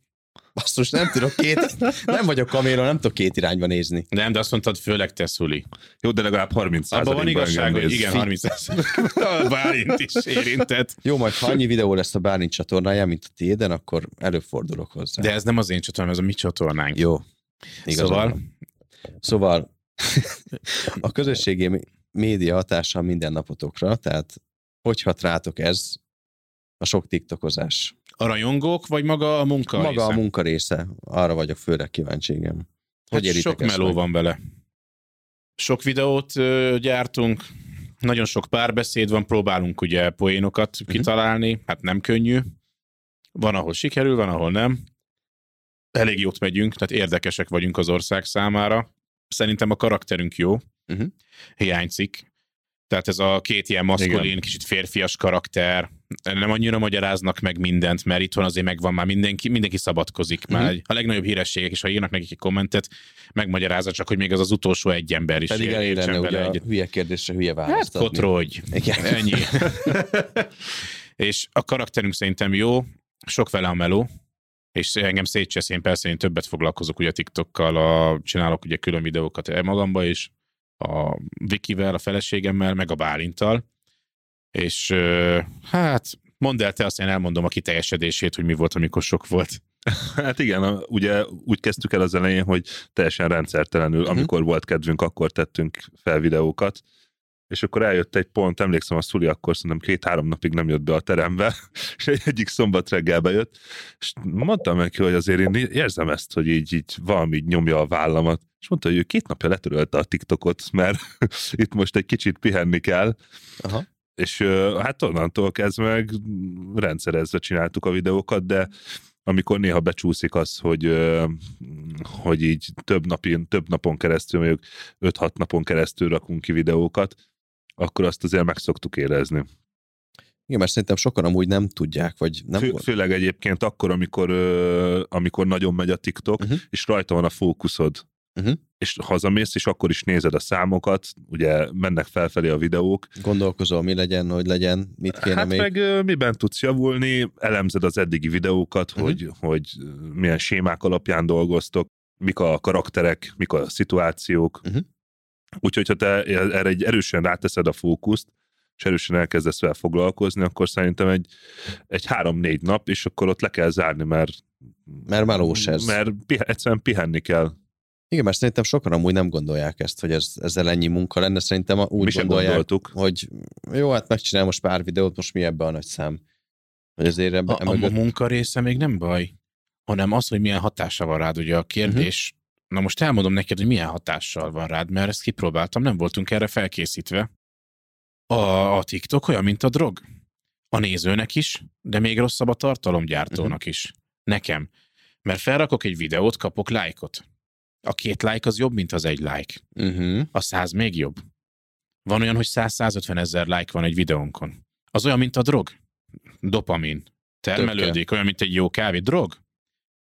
basszus, nem tudok két, nem vagyok kaméra, nem tudok két irányba nézni. Nem, de azt mondtad, főleg te, Szuli. Jó, de legalább 30 Abban van igazság, hogy igen, Fi- 30 A Bálint is érintett. Jó, majd ha annyi videó lesz a Bálint csatornáján, mint a tiéden, akkor előfordulok hozzá. De ez nem az én csatornám, ez a mi csatornánk. Jó. Igazad Szóval. Szóval <laughs> a közösségi mé- média hatása a mindennapotokra, tehát hogy hat rátok ez a sok tiktokozás? A rajongók, vagy maga a munka Maga része? a munka része, arra vagyok főleg kíváncsi, igen. Hogy Hát sok meló meg? van vele. Sok videót ö, gyártunk, nagyon sok párbeszéd van, próbálunk ugye poénokat Mhm. kitalálni, hát nem könnyű. Van, ahol sikerül, van, ahol nem. Elég jót megyünk, tehát érdekesek vagyunk az ország számára. Szerintem a karakterünk jó. Mhm. Hiányzik. Tehát ez a két ilyen maszkulin, Igen. kicsit férfias karakter, nem annyira magyaráznak meg mindent, mert itthon azért megvan már mindenki, mindenki szabadkozik. Már Mhm. egy- a legnagyobb hírességek, és ha írnak nekik egy kommentet, megmagyarázza csak, hogy még az az utolsó egy ember is Pedig elég lenne ugye vele a hülye kérdésre hülye Hát választ adni. kotrodj. Igen. Ennyi. <laughs> És a karakterünk szerintem jó, sok vele a meló, és engem szétcsesz, én persze én többet foglalkozok ugye TikTokkal, a, csinálok ugye külön videókat magamba is, a Vikivel, a feleségemmel, meg a Bálintal, és hát mondd el te, azt én elmondom a kiteljesedését, hogy mi volt, amikor sok volt. <laughs> Hát igen, ugye úgy kezdtük el az elején, hogy teljesen rendszertelenül, Mhm. amikor volt kedvünk, akkor tettünk fel videókat, és akkor eljött egy pont, emlékszem a Szuli, akkor szerintem két-három napig nem jött be a terembe, <laughs> és egy- egyik szombat reggel bejött, és mondtam neki, hogy azért én érzem ezt, hogy így, így valami nyomja a vállamat, és mondta, hogy ő két napja letörölte a TikTokot, mert <laughs> itt most egy kicsit pihenni kell, Aha. és hát onnantól kezdve meg rendszerezve csináltuk a videókat, de amikor néha becsúszik az, hogy, hogy így több, napin, több napon keresztül, mondjuk 5-6 napon keresztül rakunk ki videókat, akkor azt azért meg szoktuk érezni. Igen, mert szerintem sokan amúgy nem tudják, vagy nem Fő, főleg egyébként akkor, amikor, amikor nagyon megy a TikTok, Uh-huh. és rajta van a fókuszod, Uh-huh. és hazamész, és akkor is nézed a számokat, ugye mennek felfelé a videók, Gondolkozol, mi legyen, hogy legyen, mit kéne hát még. meg ö, miben tudsz javulni, elemzed az eddigi videókat, Mhm. hogy, hogy milyen sémák alapján dolgoztok, mik a karakterek, mik a szituációk. Mhm. Úgyhogy, ha te erre egy erősen ráteszed a fókuszt, és erősen elkezdesz vele foglalkozni, akkor szerintem egy, egy három-négy nap, és akkor ott le kell zárni, mert Mert melós ez. Mert pihe, egyszerűen pihenni kell. Igen, mert szerintem sokan amúgy nem gondolják ezt, hogy ez, ezzel ennyi munka lenne. Szerintem úgy Mi gondolják, gondoltuk. hogy jó, hát megcsinál most pár videót, most mi ebbe a nagy szám. Hogy azért ebbe, A, a, a emögött- munka része még nem baj, hanem az, hogy milyen hatása van rád, ugye a kérdés. Uh-huh. Na most elmondom neked, hogy milyen hatással van rád, mert ezt kipróbáltam, nem voltunk erre felkészítve. A, a TikTok olyan, mint a drog. A nézőnek is, de még rosszabb a tartalomgyártónak uh-huh. is. Nekem. Mert felrakok egy videót, kapok lájkot. A két like az jobb, mint az egy like. Uh-huh. A száz még jobb. Van olyan, hogy 100-150 ezer like van egy videónkon. Az olyan, mint a drog. Dopamin. Termelődik, olyan, mint egy jó kávé. Drog.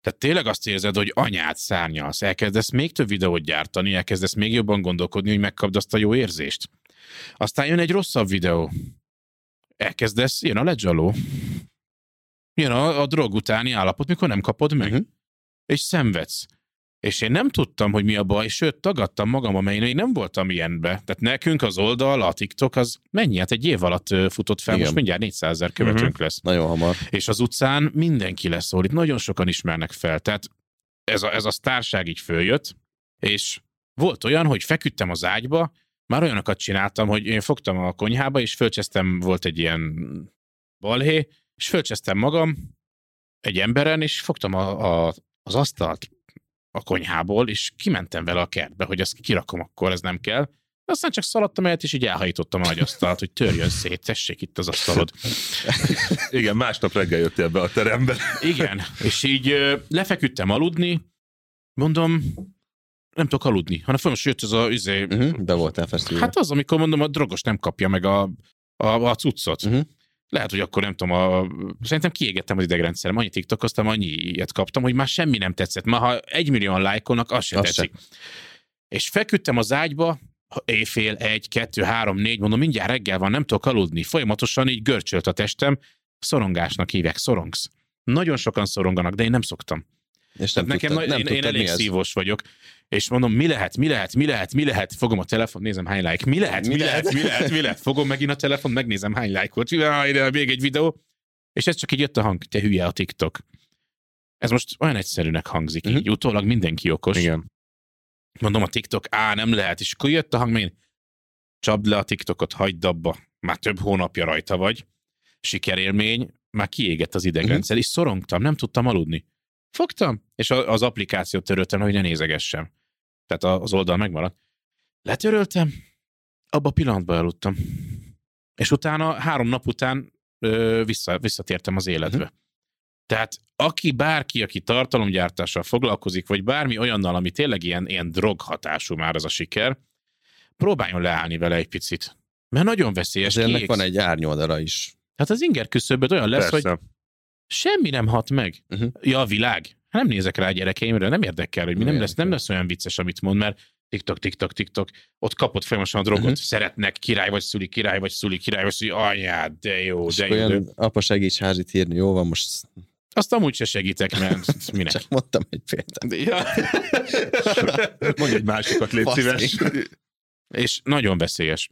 Tehát tényleg azt érzed, hogy anyát szárnyalsz, elkezdesz még több videót gyártani, elkezdesz még jobban gondolkodni, hogy megkapd azt a jó érzést. Aztán jön egy rosszabb videó. Elkezdesz, jön a legyaló. Jön a, a drog utáni állapot, mikor nem kapod meg. Uh-huh. És szenvedsz. És én nem tudtam, hogy mi a baj, sőt, tagadtam magam, amely én nem voltam ilyenbe. Tehát nekünk az oldal, a TikTok, az mennyi? Hát egy év alatt futott fel, Igen. most mindjárt 400 ezer követőnk uh-huh. lesz. Nagyon hamar. És az utcán mindenki leszól, itt nagyon sokan ismernek fel. Tehát ez a, ez a sztárság így följött, és volt olyan, hogy feküdtem az ágyba, már olyanokat csináltam, hogy én fogtam a konyhába, és fölcsesztem, volt egy ilyen balhé, és fölcsesztem magam egy emberen, és fogtam a, a, az asztalt a konyhából, és kimentem vele a kertbe, hogy ezt kirakom akkor, ez nem kell. Aztán csak szaladtam el, és így elhajítottam a nagy asztalt, hogy törjön szét, tessék itt az asztalod. <laughs> Igen, másnap reggel jöttél be a terembe. Igen, és így lefeküdtem aludni, mondom, nem tudok aludni, hanem folyamatosan jött ez a izé, Uh-huh. Be voltál feszülve. Hát az, amikor mondom, a drogos nem kapja meg a, a, a cuccot. Mhm. Lehet, hogy akkor nem tudom, a, szerintem kiégettem az idegrendszerem, annyi tiktokoztam, annyi ilyet kaptam, hogy már semmi nem tetszett. Ma ha egy millióan lájkolnak, az se Az tetszik. És feküdtem az ágyba, éjfél, egy, kettő, három, négy, mondom, mindjárt reggel van, nem tudok aludni. Folyamatosan így görcsölt a testem, szorongásnak hívják, szorongsz. Nagyon sokan szoronganak, de én nem szoktam. És Tehát nekem tudtad, nagy, én, én tudtad, mi elég szívós vagyok, és mondom, mi lehet, mi lehet, mi lehet, mi lehet, fogom a telefon, nézem hány like, mi lehet, mi, Mi lehet, lehet? mi lehet, mi lehet, fogom megint a telefon, megnézem hány like Jaj, de még egy videó, és ez csak így jött a hang, te hülye a TikTok. Ez most olyan egyszerűnek hangzik Mhm. így, utólag mindenki okos. Igen. Mondom a TikTok, á, nem lehet, és akkor jött a hang, én csapd le a TikTokot, hagyd abba, már több hónapja rajta vagy, sikerélmény, már kiégett az idegrendszer, és szorongtam, nem tudtam aludni. Fogtam, és az applikációt töröltem, hogy ne nézegessem. Tehát az oldal megmaradt. Letöröltem, abba a pillanatban aludtam. És utána, három nap után ö, vissza, visszatértem az életbe. Mhm. Tehát aki, bárki, aki tartalomgyártással foglalkozik, vagy bármi olyannal, ami tényleg ilyen, ilyen droghatású már az a siker, próbáljon leállni vele egy picit. Mert nagyon veszélyes. Azért ennek van egy árnyoldala is. Hát az inger küszöböd olyan lesz, Persze. hogy semmi nem hat meg. Uh-huh. Ja, a világ. Hát Nem nézek rá a gyerekeimre, nem érdekel, hogy mi nem Nem lesz, nem lesz olyan vicces, amit mond, mert TikTok, TikTok, TikTok, ott kapott folyamatosan a drogot, uh-huh. szeretnek, király vagy szuli, király vagy szuli, király vagy szuli, anyád, de jó, És de jó. olyan, De... apa segíts házit írni, jó van, most Azt amúgy se segítek, mert <laughs> minek. csak mondtam egy példát. Ja. <laughs> Mondj egy másikat, légy Faszi. szíves. És nagyon veszélyes.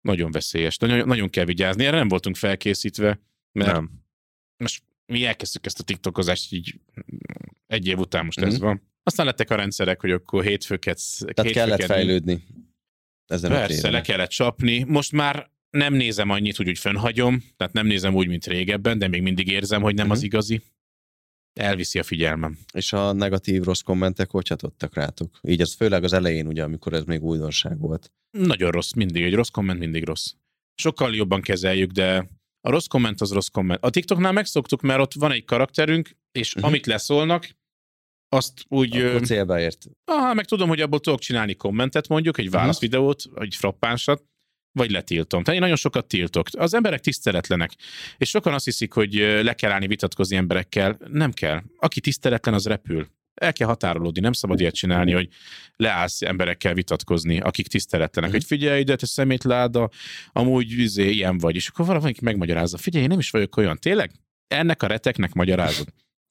Nagyon veszélyes. Nagyon, nagyon kell vigyázni. Erre nem voltunk felkészítve, mert Nem. most mi elkezdtük ezt a tiktokozást így egy év után most Mhm. ez van. Aztán lettek a rendszerek, hogy akkor hétfőket... Tehát hétfőket kellett fejlődni. Ezen Persze, le kellett csapni. Most már nem nézem annyit, úgy, hogy fönnhagyom, tehát nem nézem úgy, mint régebben, de még mindig érzem, hogy nem Mhm. az igazi. Elviszi a figyelmem. És a negatív rossz kommentek hogy hatottak rátok? Így az főleg az elején, ugye, amikor ez még újdonság volt. Nagyon rossz, mindig egy rossz komment, mindig rossz. Sokkal jobban kezeljük, de a rossz komment az rossz komment. A TikToknál megszoktuk, mert ott van egy karakterünk, és Mhm. uh-huh. amit leszólnak, azt úgy... Akkor célba ért. Aha, meg tudom, hogy abból tudok csinálni kommentet mondjuk, egy válaszvideót, egy frappánsat, vagy letiltom. Tehát én nagyon sokat tiltok. Az emberek tiszteletlenek. És sokan azt hiszik, hogy le kell állni vitatkozni emberekkel. Nem kell. Aki tiszteletlen, az repül. El kell határolódni, nem szabad ilyet csinálni, hogy leállsz emberekkel vitatkozni, akik tiszteletlenek. Mhm. Hogy figyelj ide, te szemétláda, amúgy izé, ilyen vagy. És akkor valaki megmagyarázza. Figyelj, én nem is vagyok olyan. Tényleg? Ennek a reteknek magyarázod.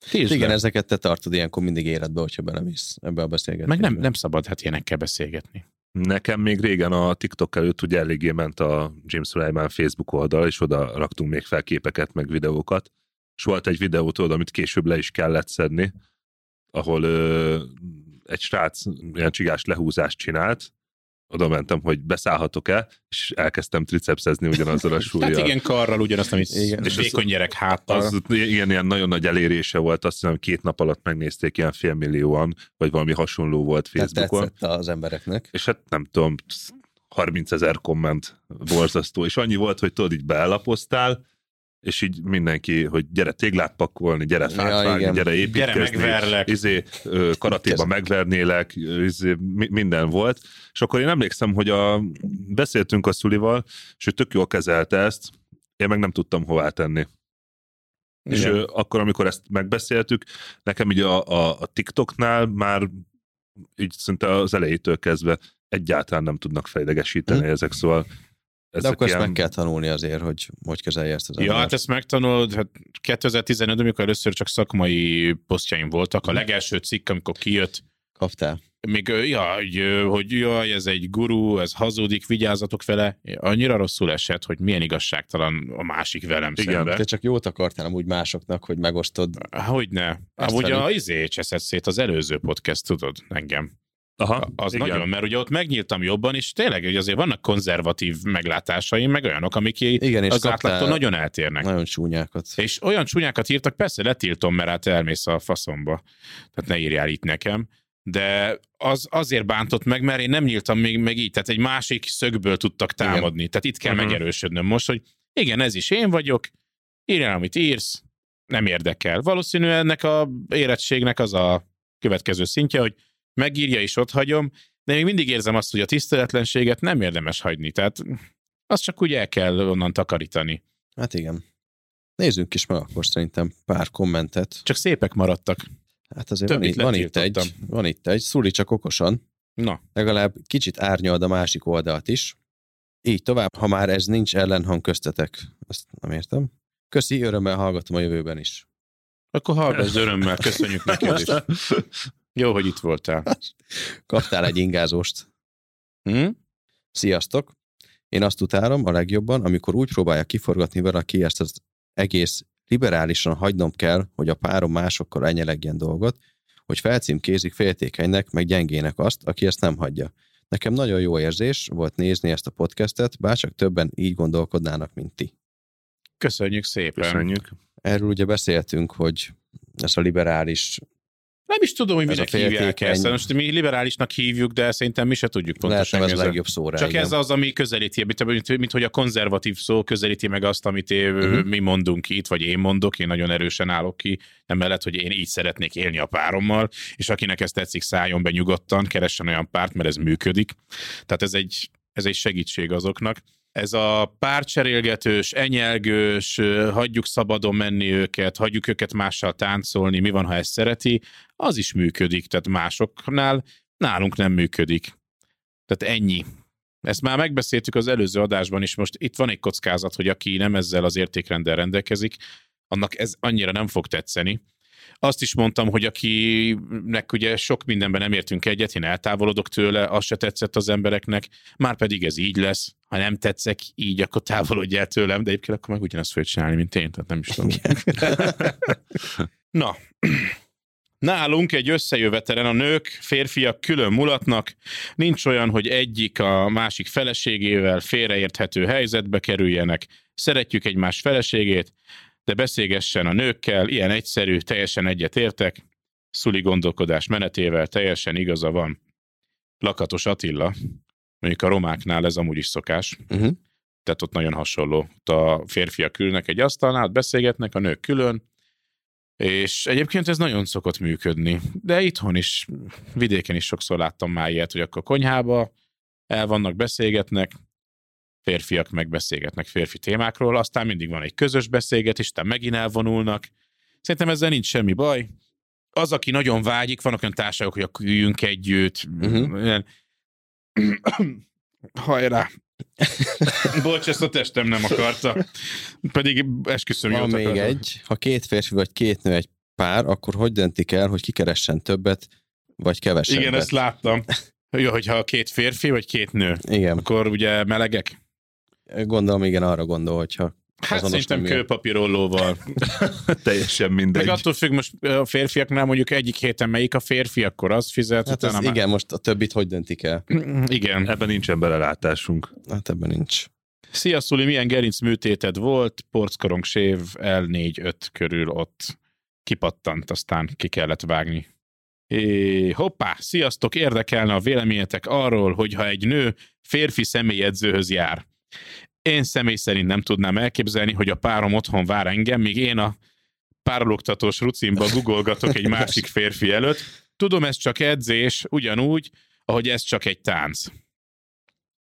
Tízd Igen, ezeket te tartod ilyenkor mindig életbe, hogyha belemész ebbe a beszélgetésbe. Meg nem, nem szabad hát ilyenekkel beszélgetni. Nekem még régen a TikTok előtt ugye eléggé ment a James Sullivan Facebook oldal, és oda raktunk még fel képeket, meg videókat. És volt egy videó, tudod, amit később le is kellett szedni, ahol ö, egy srác ilyen csigás lehúzást csinált, oda mentem, hogy beszállhatok-e, és elkezdtem tricepszezni ugyanazzal a <laughs> súlyjal. Hát igen, karral ugyanazt, amit Igen. és az- vékony gyerek háttal. Az ilyen, ilyen nagyon nagy elérése volt, azt hiszem két nap alatt megnézték ilyen félmillióan, vagy valami hasonló volt Tehát Facebookon. tetszett az embereknek. És hát nem tudom, 30 ezer komment borzasztó, és annyi volt, hogy tudod, így beelapoztál, és így mindenki, hogy gyere téglát pakolni, gyere fát Ja, vágni, igen. gyere építkezni, Gyere, megverlek. izé, karatéba megvernélek, izé, mi- minden volt. És akkor én emlékszem, hogy a, beszéltünk a Szulival, és ő tök jól kezelte ezt, én meg nem tudtam hová tenni. És Igen. ö, akkor, amikor ezt megbeszéltük, nekem így a, a, a TikToknál már így szinte az elejétől kezdve egyáltalán nem tudnak fejlegesíteni Hm. ezek, szóval De akkor ezt meg kell tanulni azért, hogy hogy kezelje ezt az Ja, embert. hát ezt megtanulod, hát 2015 amikor először csak szakmai posztjaim voltak, a legelső cikk, amikor kijött, Kaptál. még ja, hogy, hogy jaj, ez egy guru, ez hazudik, vigyázzatok vele, annyira rosszul esett, hogy milyen igazságtalan a másik velem Igen, szemben. Te csak jót akartál amúgy másoknak, hogy megosztod. Hogyne. Amúgy a izé cseszett szét az előző podcast, tudod, engem. Aha, Az igen. nagyon, mert ugye ott megnyíltam jobban, és tényleg hogy azért vannak konzervatív meglátásaim, meg olyanok, amik Igen, és az átlagtól nagyon eltérnek. nagyon csúnyákat. És olyan csúnyákat írtak, persze letiltom, mert hát elmész a faszomba. Tehát ne írjál itt nekem. De az azért bántott meg, mert én nem nyíltam még meg így, tehát egy másik szögből tudtak támadni. Tehát itt kell Mhm. megerősödnöm most, hogy igen, ez is én vagyok, írjál, amit írsz, nem érdekel. Valószínűleg ennek a érettségnek az a következő szintje, hogy megírja és ott hagyom, de még mindig érzem azt, hogy a tiszteletlenséget nem érdemes hagyni. Tehát azt csak úgy el kell onnan takarítani. Hát igen. Nézzünk is meg akkor szerintem pár kommentet. Csak szépek maradtak. Hát azért van itt, van itt egy, van itt egy, szuli csak okosan, Na, legalább kicsit árnyald a másik oldalt is. Így tovább, ha már ez nincs ellenhang köztetek. Ezt nem értem. Köszi, örömmel hallgatom a jövőben is. akkor hallgass örömmel, köszönjük neked is. <laughs> Jó, hogy itt voltál. Kaptál egy ingázóst. Hm? Sziasztok! Én azt utálom a legjobban, amikor úgy próbálja kiforgatni valaki ezt az egész liberálisan hagynom kell, hogy a párom másokkal enyelegjen dolgot, hogy felcímkézik féltékenynek, meg gyengének azt, aki ezt nem hagyja. Nekem nagyon jó érzés volt nézni ezt a podcastet, bárcsak többen így gondolkodnának, mint ti. Köszönjük szépen. Köszönjük. Erről ugye beszéltünk, hogy ez a liberális Nem is tudom, hogy minek hívják ezt. Most mi liberálisnak hívjuk, de szerintem mi se tudjuk lehet pontosan. nem ez a legjobb szóra. Csak igen. ez az, ami közelíti, mint, mint, mint hogy a konzervatív szó közelíti meg azt, amit én, Mhm. mi mondunk itt, vagy én mondok, én nagyon erősen állok ki, nem mellett, hogy én így szeretnék élni a párommal, és akinek ez tetszik, szálljon be nyugodtan, keressen olyan párt, mert ez működik. Tehát ez egy, ez egy segítség azoknak. Ez a párcserélgetős, enyelgős, hagyjuk szabadon menni őket, hagyjuk őket mással táncolni, mi van, ha ezt szereti, az is működik, tehát másoknál nálunk nem működik. Tehát ennyi. Ezt már megbeszéltük az előző adásban is, most itt van egy kockázat, hogy aki nem ezzel az értékrendel rendelkezik, annak ez annyira nem fog tetszeni. Azt is mondtam, hogy akinek ugye sok mindenben nem értünk egyet, én eltávolodok tőle, az se tetszett az embereknek, már pedig ez így lesz. Ha nem tetszek így, akkor távolodj el tőlem, de egyébként akkor meg ugyanazt fogja csinálni, mint én, tehát nem is tudom. <laughs> Na, Nálunk egy összejövetelen a nők, férfiak külön mulatnak, nincs olyan, hogy egyik a másik feleségével félreérthető helyzetbe kerüljenek. Szeretjük egymás feleségét, de beszélgessen a nőkkel, ilyen egyszerű, teljesen egyetértek, szuli gondolkodás menetével teljesen igaza van. Lakatos Attila, mondjuk a romáknál ez amúgy is szokás, Uh-huh. tehát ott nagyon hasonló. Ott a férfiak ülnek egy asztalnál, beszélgetnek, a nők külön, és egyébként ez nagyon szokott működni. De itthon is, vidéken is sokszor láttam már ilyet, hogy akkor konyhába el vannak, beszélgetnek, férfiak meg beszélgetnek férfi témákról, aztán mindig van egy közös beszélgetés, aztán megint elvonulnak. Szerintem ezzel nincs semmi baj. Az, aki nagyon vágyik, vannak olyan társaságok, hogy akkor üljünk együtt. Mhm. Ilyen- <coughs> Hajrá! <laughs> Bocs, ezt a testem nem akarta. Pedig esküszöm, Van még akartam. egy, ha két férfi vagy két nő egy pár, akkor hogy döntik el, hogy ki keressen többet, vagy kevesebbet? Igen, ezt láttam. <laughs> Jó, hogyha két férfi vagy két nő, Igen, akkor ugye melegek? Gondolom igen, arra gondol, hogyha Hát szerintem kőpapírollóval. <laughs> Teljesen mindegy. Meg attól függ, most a férfiaknál mondjuk egyik héten melyik a férfi, akkor az fizet. Hát ez, már- igen, most a többit hogy döntik el? <clears throat> Igen. Ebben nincsen belelátásunk. Hát ebben nincs. Szia, Szuli, milyen gerinc műtéted volt? Porckorong sév L4-5 körül ott kipattant, aztán ki kellett vágni. É, hoppá, sziasztok, érdekelne a véleményetek arról, hogy ha egy nő férfi személyedzőhöz jár. Én személy szerint nem tudnám elképzelni, hogy a párom otthon vár engem, míg én a párologtatós rucimba googolgatok egy másik férfi előtt. Tudom, ez csak edzés, ugyanúgy, ahogy ez csak egy tánc.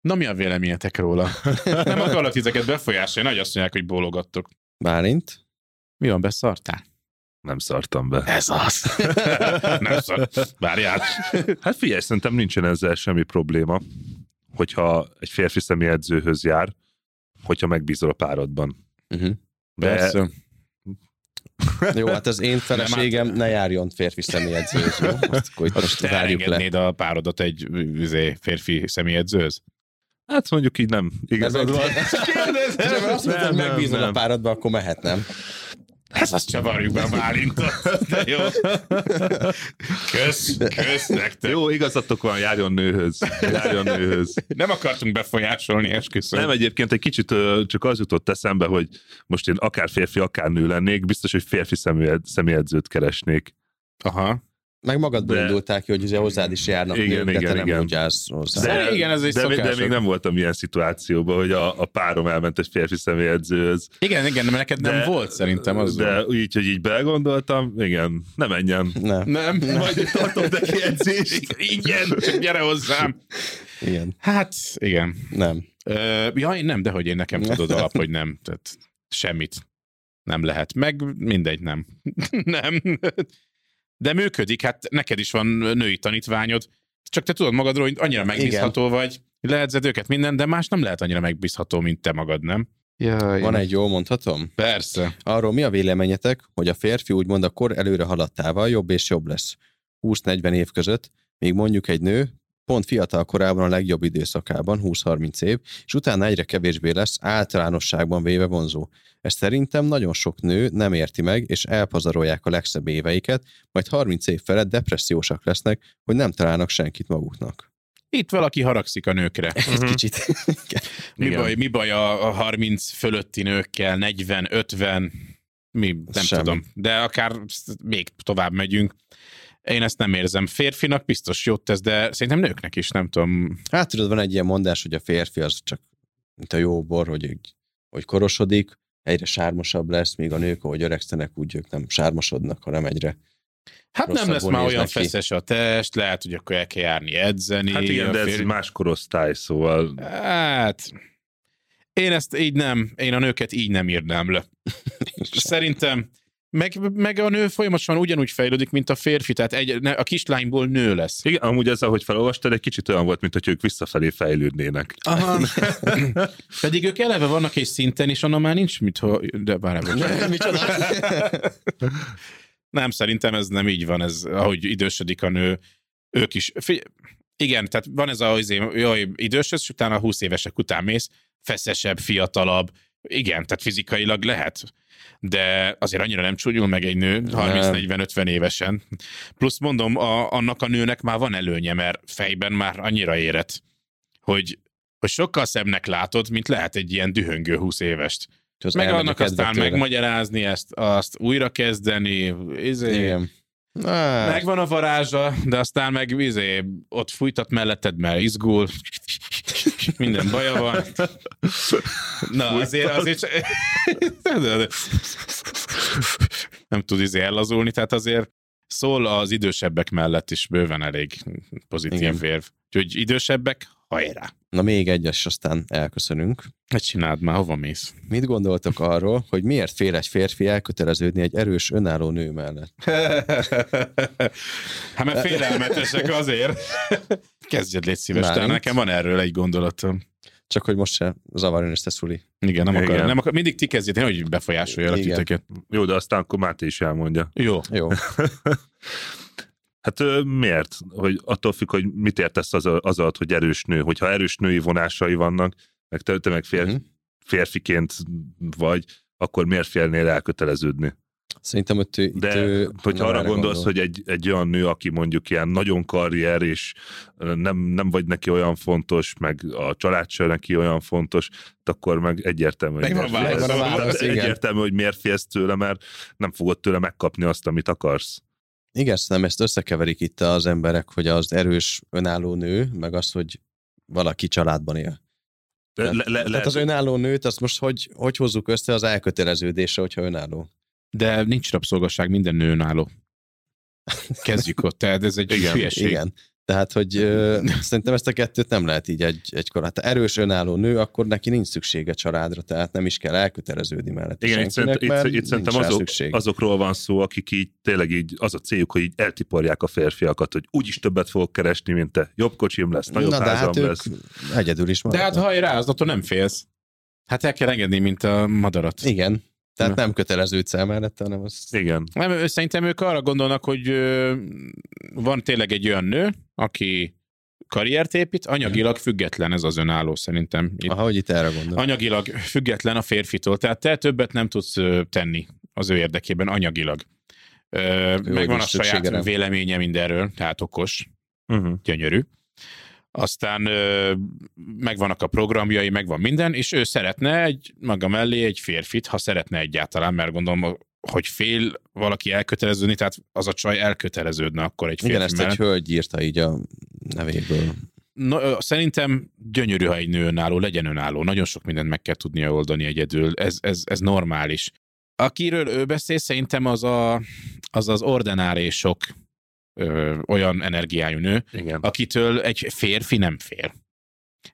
Na mi a véleményetek róla? Nem akarlak titeket befolyásolni, nagy azt mondják, hogy bólogattok. Bálint? Mi van, beszartál? Nem szartam be. Ez az. Nem szar. Várjál. Hát figyelj, szerintem nincsen ezzel semmi probléma, hogyha egy férfi személyedzőhöz jár, hogyha megbízol a párodban. Uh-huh. De Persze. <laughs> Jó, hát az én feleségem ne járjon férfi személyedzőhöz, jó? <laughs> Azt akkor itt most várjuk le. a párodat egy üzé, férfi személyedzőhöz? hát mondjuk így nem. Igazad van. <laughs> Kérdezem, azt Nem, nem, megbízol a nem. párodba, akkor mehetnem. Ez azt csavarjuk be a Bálintot. De jó. Kösz, kösz nektek. Jó, igazatok van, járjon nőhöz. Járjon nőhöz. Nem akartunk befolyásolni, esküszöm. Nem, egyébként egy kicsit csak az jutott eszembe, hogy most én akár férfi, akár nő lennék, biztos, hogy férfi személyed, személyedzőt keresnék. Aha. Meg magadból De- indulták ki, hogy ugye hozzád is járnak Igen, de igen, te nem igen. úgy állsz hozzá. De- igen, ez egy de, de szokások. még nem voltam ilyen szituációban, hogy a, a párom elment egy férfi személyedzőhöz. Igen, igen, mert neked nem De- volt szerintem az. De így, hogy így belegondoltam, igen, ne menjen. Nem, Nem, <laughs> Majd tartok neki edzést. Igen, csak gyere hozzám. igen, Hát, igen. nem. Ö, ja, én nem, de hogy én nekem tudod alap, hogy nem. Tehát semmit nem lehet. Meg mindegy, nem. <laughs> nem. De működik, hát neked is van női tanítványod, csak te tudod magadról, hogy annyira megbízható Igen. vagy, lehetszed őket minden, de más nem lehet annyira megbízható, mint te magad, nem? Jaj. Van egy jó mondhatom? Persze. Arról mi a véleményetek, hogy a férfi úgymond a kor előre haladtával jobb és jobb lesz 20-40 év között, míg mondjuk egy nő pont fiatal korában a legjobb időszakában, 20-30 év, és utána egyre kevésbé lesz általánosságban véve vonzó. Ezt szerintem nagyon sok nő nem érti meg, és elpazarolják a legszebb éveiket, majd 30 év felett depressziósak lesznek, hogy nem találnak senkit maguknak. Itt valaki haragszik a nőkre. Egy kicsit. <laughs> Mi Igen. baj, mi baj a, a 30 fölötti nőkkel, 40, 50, mi, nem Semmi. tudom. De akár még tovább megyünk. Én ezt nem érzem. Férfinak biztos jót tesz, de szerintem nőknek is, nem tudom. Hát tudod, van egy ilyen mondás, hogy a férfi az csak, mint a jó bor, hogy, hogy korosodik, egyre sármosabb lesz, míg a nők, ahogy öregszenek, úgy ők nem sármosodnak, hanem egyre. Hát nem lesz már olyan néznek ki. feszes a test, lehet, hogy akkor el kell járni edzeni. Hát igen, de ez férfi- egy más korosztály, szóval Hát, én ezt így nem, én a nőket így nem írnám le. <laughs> Szerintem Meg, meg a nő folyamatosan ugyanúgy fejlődik, mint a férfi, tehát egy, ne, a kislányból nő lesz. Igen, amúgy ez, ahogy felolvastad, egy kicsit olyan volt, mint hogy ők visszafelé fejlődnének. Aha. <laughs> Pedig ők eleve vannak egy szinten, és annak már nincs mit, ho... de bár Micsoda? <laughs> Nem, szerintem ez nem így van, ez ahogy idősödik a nő, ők is. Figy- igen, tehát van ez a izé, jaj, idősödsz, és utána 20 évesek után mész, feszesebb, fiatalabb, igen, tehát fizikailag lehet, de azért annyira nem csúnyul meg egy nő 30-40-50 évesen. Plusz mondom, a, annak a nőnek már van előnye, mert fejben már annyira érett, hogy, hogy sokkal szebbnek látod, mint lehet egy ilyen dühöngő 20 évest. Az Meg annak aztán tőle. megmagyarázni ezt, azt újra kezdeni, izé, Igen. Megvan a varázsa, de aztán meg izé, ott fújtat melletted, mert izgul, <laughs> minden baja van. Na, azért, azért nem tud izé ellazulni, tehát azért szól az idősebbek mellett is bőven elég pozitív Igen. érv. Úgyhogy idősebbek, hajrá! Na még egyes, aztán elköszönünk. Ne csináld már, hova mész? Mit gondoltok arról, hogy miért fél egy férfi elköteleződni egy erős, önálló nő mellett? <laughs> Hát mert félelmetesek azért. <laughs> Kezdjed, légy szíves, de nekem van erről egy gondolatom. Csak hogy most se zavarjon ezt a szuli. Igen, nem akar, Igen. nem akar. Mindig ti kezdjétek, hogy befolyásolja a titeket. Jó, de aztán akkor Máté is elmondja. Jó. Jó. <laughs> Hát miért? Hogy attól függ, hogy mit értesz az, az alatt, hogy erős nő. Hogyha erős női vonásai vannak, meg te, te meg fér, Mhm. férfiként vagy, akkor miért félnél elköteleződni? Szerintem, hogy ő, itt De ő hogyha arra gondolsz, gondol. hogy egy, egy olyan nő, aki mondjuk ilyen nagyon karrier, és nem, nem vagy neki olyan fontos, meg a család sem neki olyan fontos, akkor meg egyértelmű, hogy a miért félsz. válasz. Válasz, igen. Egyértelmű, hogy miért félsz tőle, mert nem fogod tőle megkapni azt, amit akarsz. Igen, nem ezt összekeverik itt az emberek, hogy az erős, önálló nő, meg az, hogy valaki családban él. Le, le, le, tehát az önálló nőt, azt most hogy, hogy hozzuk össze az elköteleződésre, hogyha önálló? De nincs rabszolgasság, minden nő önálló. Kezdjük ott, tehát ez egy Igen, hülyeség. Igen. Tehát, hogy ö, <laughs> szerintem ezt a kettőt nem lehet így egy, egykor. Hát ha erős önálló nő, akkor neki nincs szüksége családra, tehát nem is kell elköteleződni mellett. Igen, itt, szerint, itt, itt szerintem azok, szükség. azokról van szó, akik így tényleg így az a céljuk, hogy így eltiporják a férfiakat, hogy úgyis többet fogok keresni, mint te. Jobb kocsim lesz, nagyobb Na, de házam hát ők lesz. egyedül is De maradnak. hát hajrá, az attól nem félsz. Hát el kell engedni, mint a madarat. Igen. Tehát nem köteleződsz el mellette, hanem az... Igen. Nem, szerintem ők arra gondolnak, hogy van tényleg egy olyan nő, aki karriert épít, anyagilag független ez az önálló szerintem. Itt Aha, hogy itt erre gondol. anyagilag független a férfitól, tehát te többet nem tudsz tenni az ő érdekében anyagilag. Ö, megvan is a saját véleménye mindenről, tehát okos, Uh-huh. gyönyörű. Aztán ö, megvannak a programjai, megvan minden, és ő szeretne egy maga mellé egy férfit, ha szeretne egyáltalán, mert gondolom, hogy fél valaki elköteleződni, tehát az a csaj elköteleződne akkor egy férfi Igen, ezt mellett. egy hölgy írta így a nevéből. No, ö, szerintem gyönyörű, ha egy nő önálló, legyen önálló. Nagyon sok mindent meg kell tudnia oldani egyedül. Ez, ez, ez normális. Akiről ő beszél, szerintem az a, az, az ordenárésok ö, olyan energiájú nő, Igen. akitől egy férfi nem fél.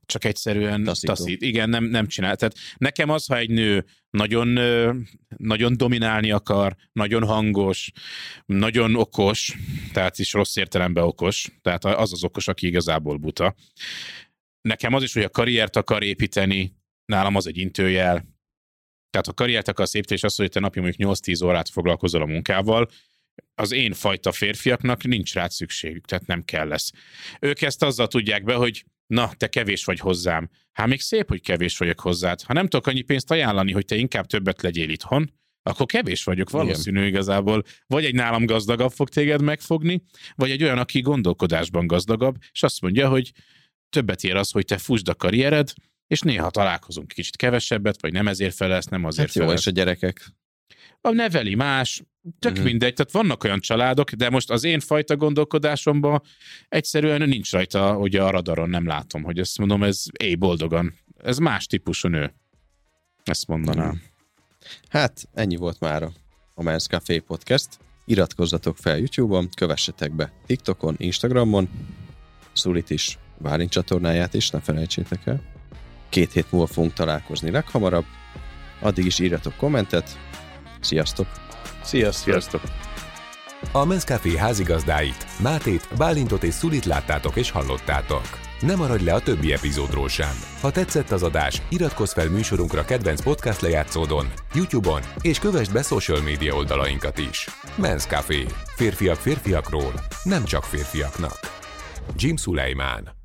Csak egyszerűen Taszító. taszít. Igen, nem, nem csinál. Tehát nekem az, ha egy nő nagyon, nagyon dominálni akar, nagyon hangos, nagyon okos, tehát is rossz értelemben okos, tehát az az okos, aki igazából buta. Nekem az is, hogy a karriert akar építeni, nálam az egy intőjel. Tehát ha karriert akarsz építeni, és azt, hogy te napi mondjuk 8-10 órát foglalkozol a munkával, az én fajta férfiaknak nincs rá szükségük, tehát nem kell lesz. Ők ezt azzal tudják be, hogy na, te kevés vagy hozzám. Hát még szép, hogy kevés vagyok hozzád. Ha nem tudok annyi pénzt ajánlani, hogy te inkább többet legyél itthon, akkor kevés vagyok valószínű Igen. igazából. Vagy egy nálam gazdagabb fog téged megfogni, vagy egy olyan, aki gondolkodásban gazdagabb, és azt mondja, hogy többet ér az, hogy te fusd a karriered, és néha találkozunk kicsit kevesebbet, vagy nem ezért felelsz, nem azért Hát jó, felelsz. és a gyerekek. A neveli más, tök uh-huh. mindegy, tehát vannak olyan családok, de most az én fajta gondolkodásomban egyszerűen nincs rajta, hogy a radaron nem látom, hogy ezt mondom, ez éj boldogan. Ez más típusú nő. Ezt mondanám. Mhm. Hát, ennyi volt már a Men's Café Podcast. Iratkozzatok fel YouTube-on, kövessetek be TikTokon, Instagramon, Szulit is, Bálint csatornáját is, ne felejtsétek el. Két hét múlva fogunk találkozni leghamarabb. Addig is írjatok kommentet. Sziasztok! Sziasztok! Sziasztok! A Men's Café házigazdáit, Mátét, Bálintot és Szulit láttátok és hallottátok. Ne maradj le a többi epizódról sem. Ha tetszett az adás, iratkozz fel műsorunkra kedvenc podcast lejátszódon, YouTube-on, és kövessd be social média oldalainkat is. Men's Café. Férfiak férfiakról, nem csak férfiaknak. Jim Sulaiman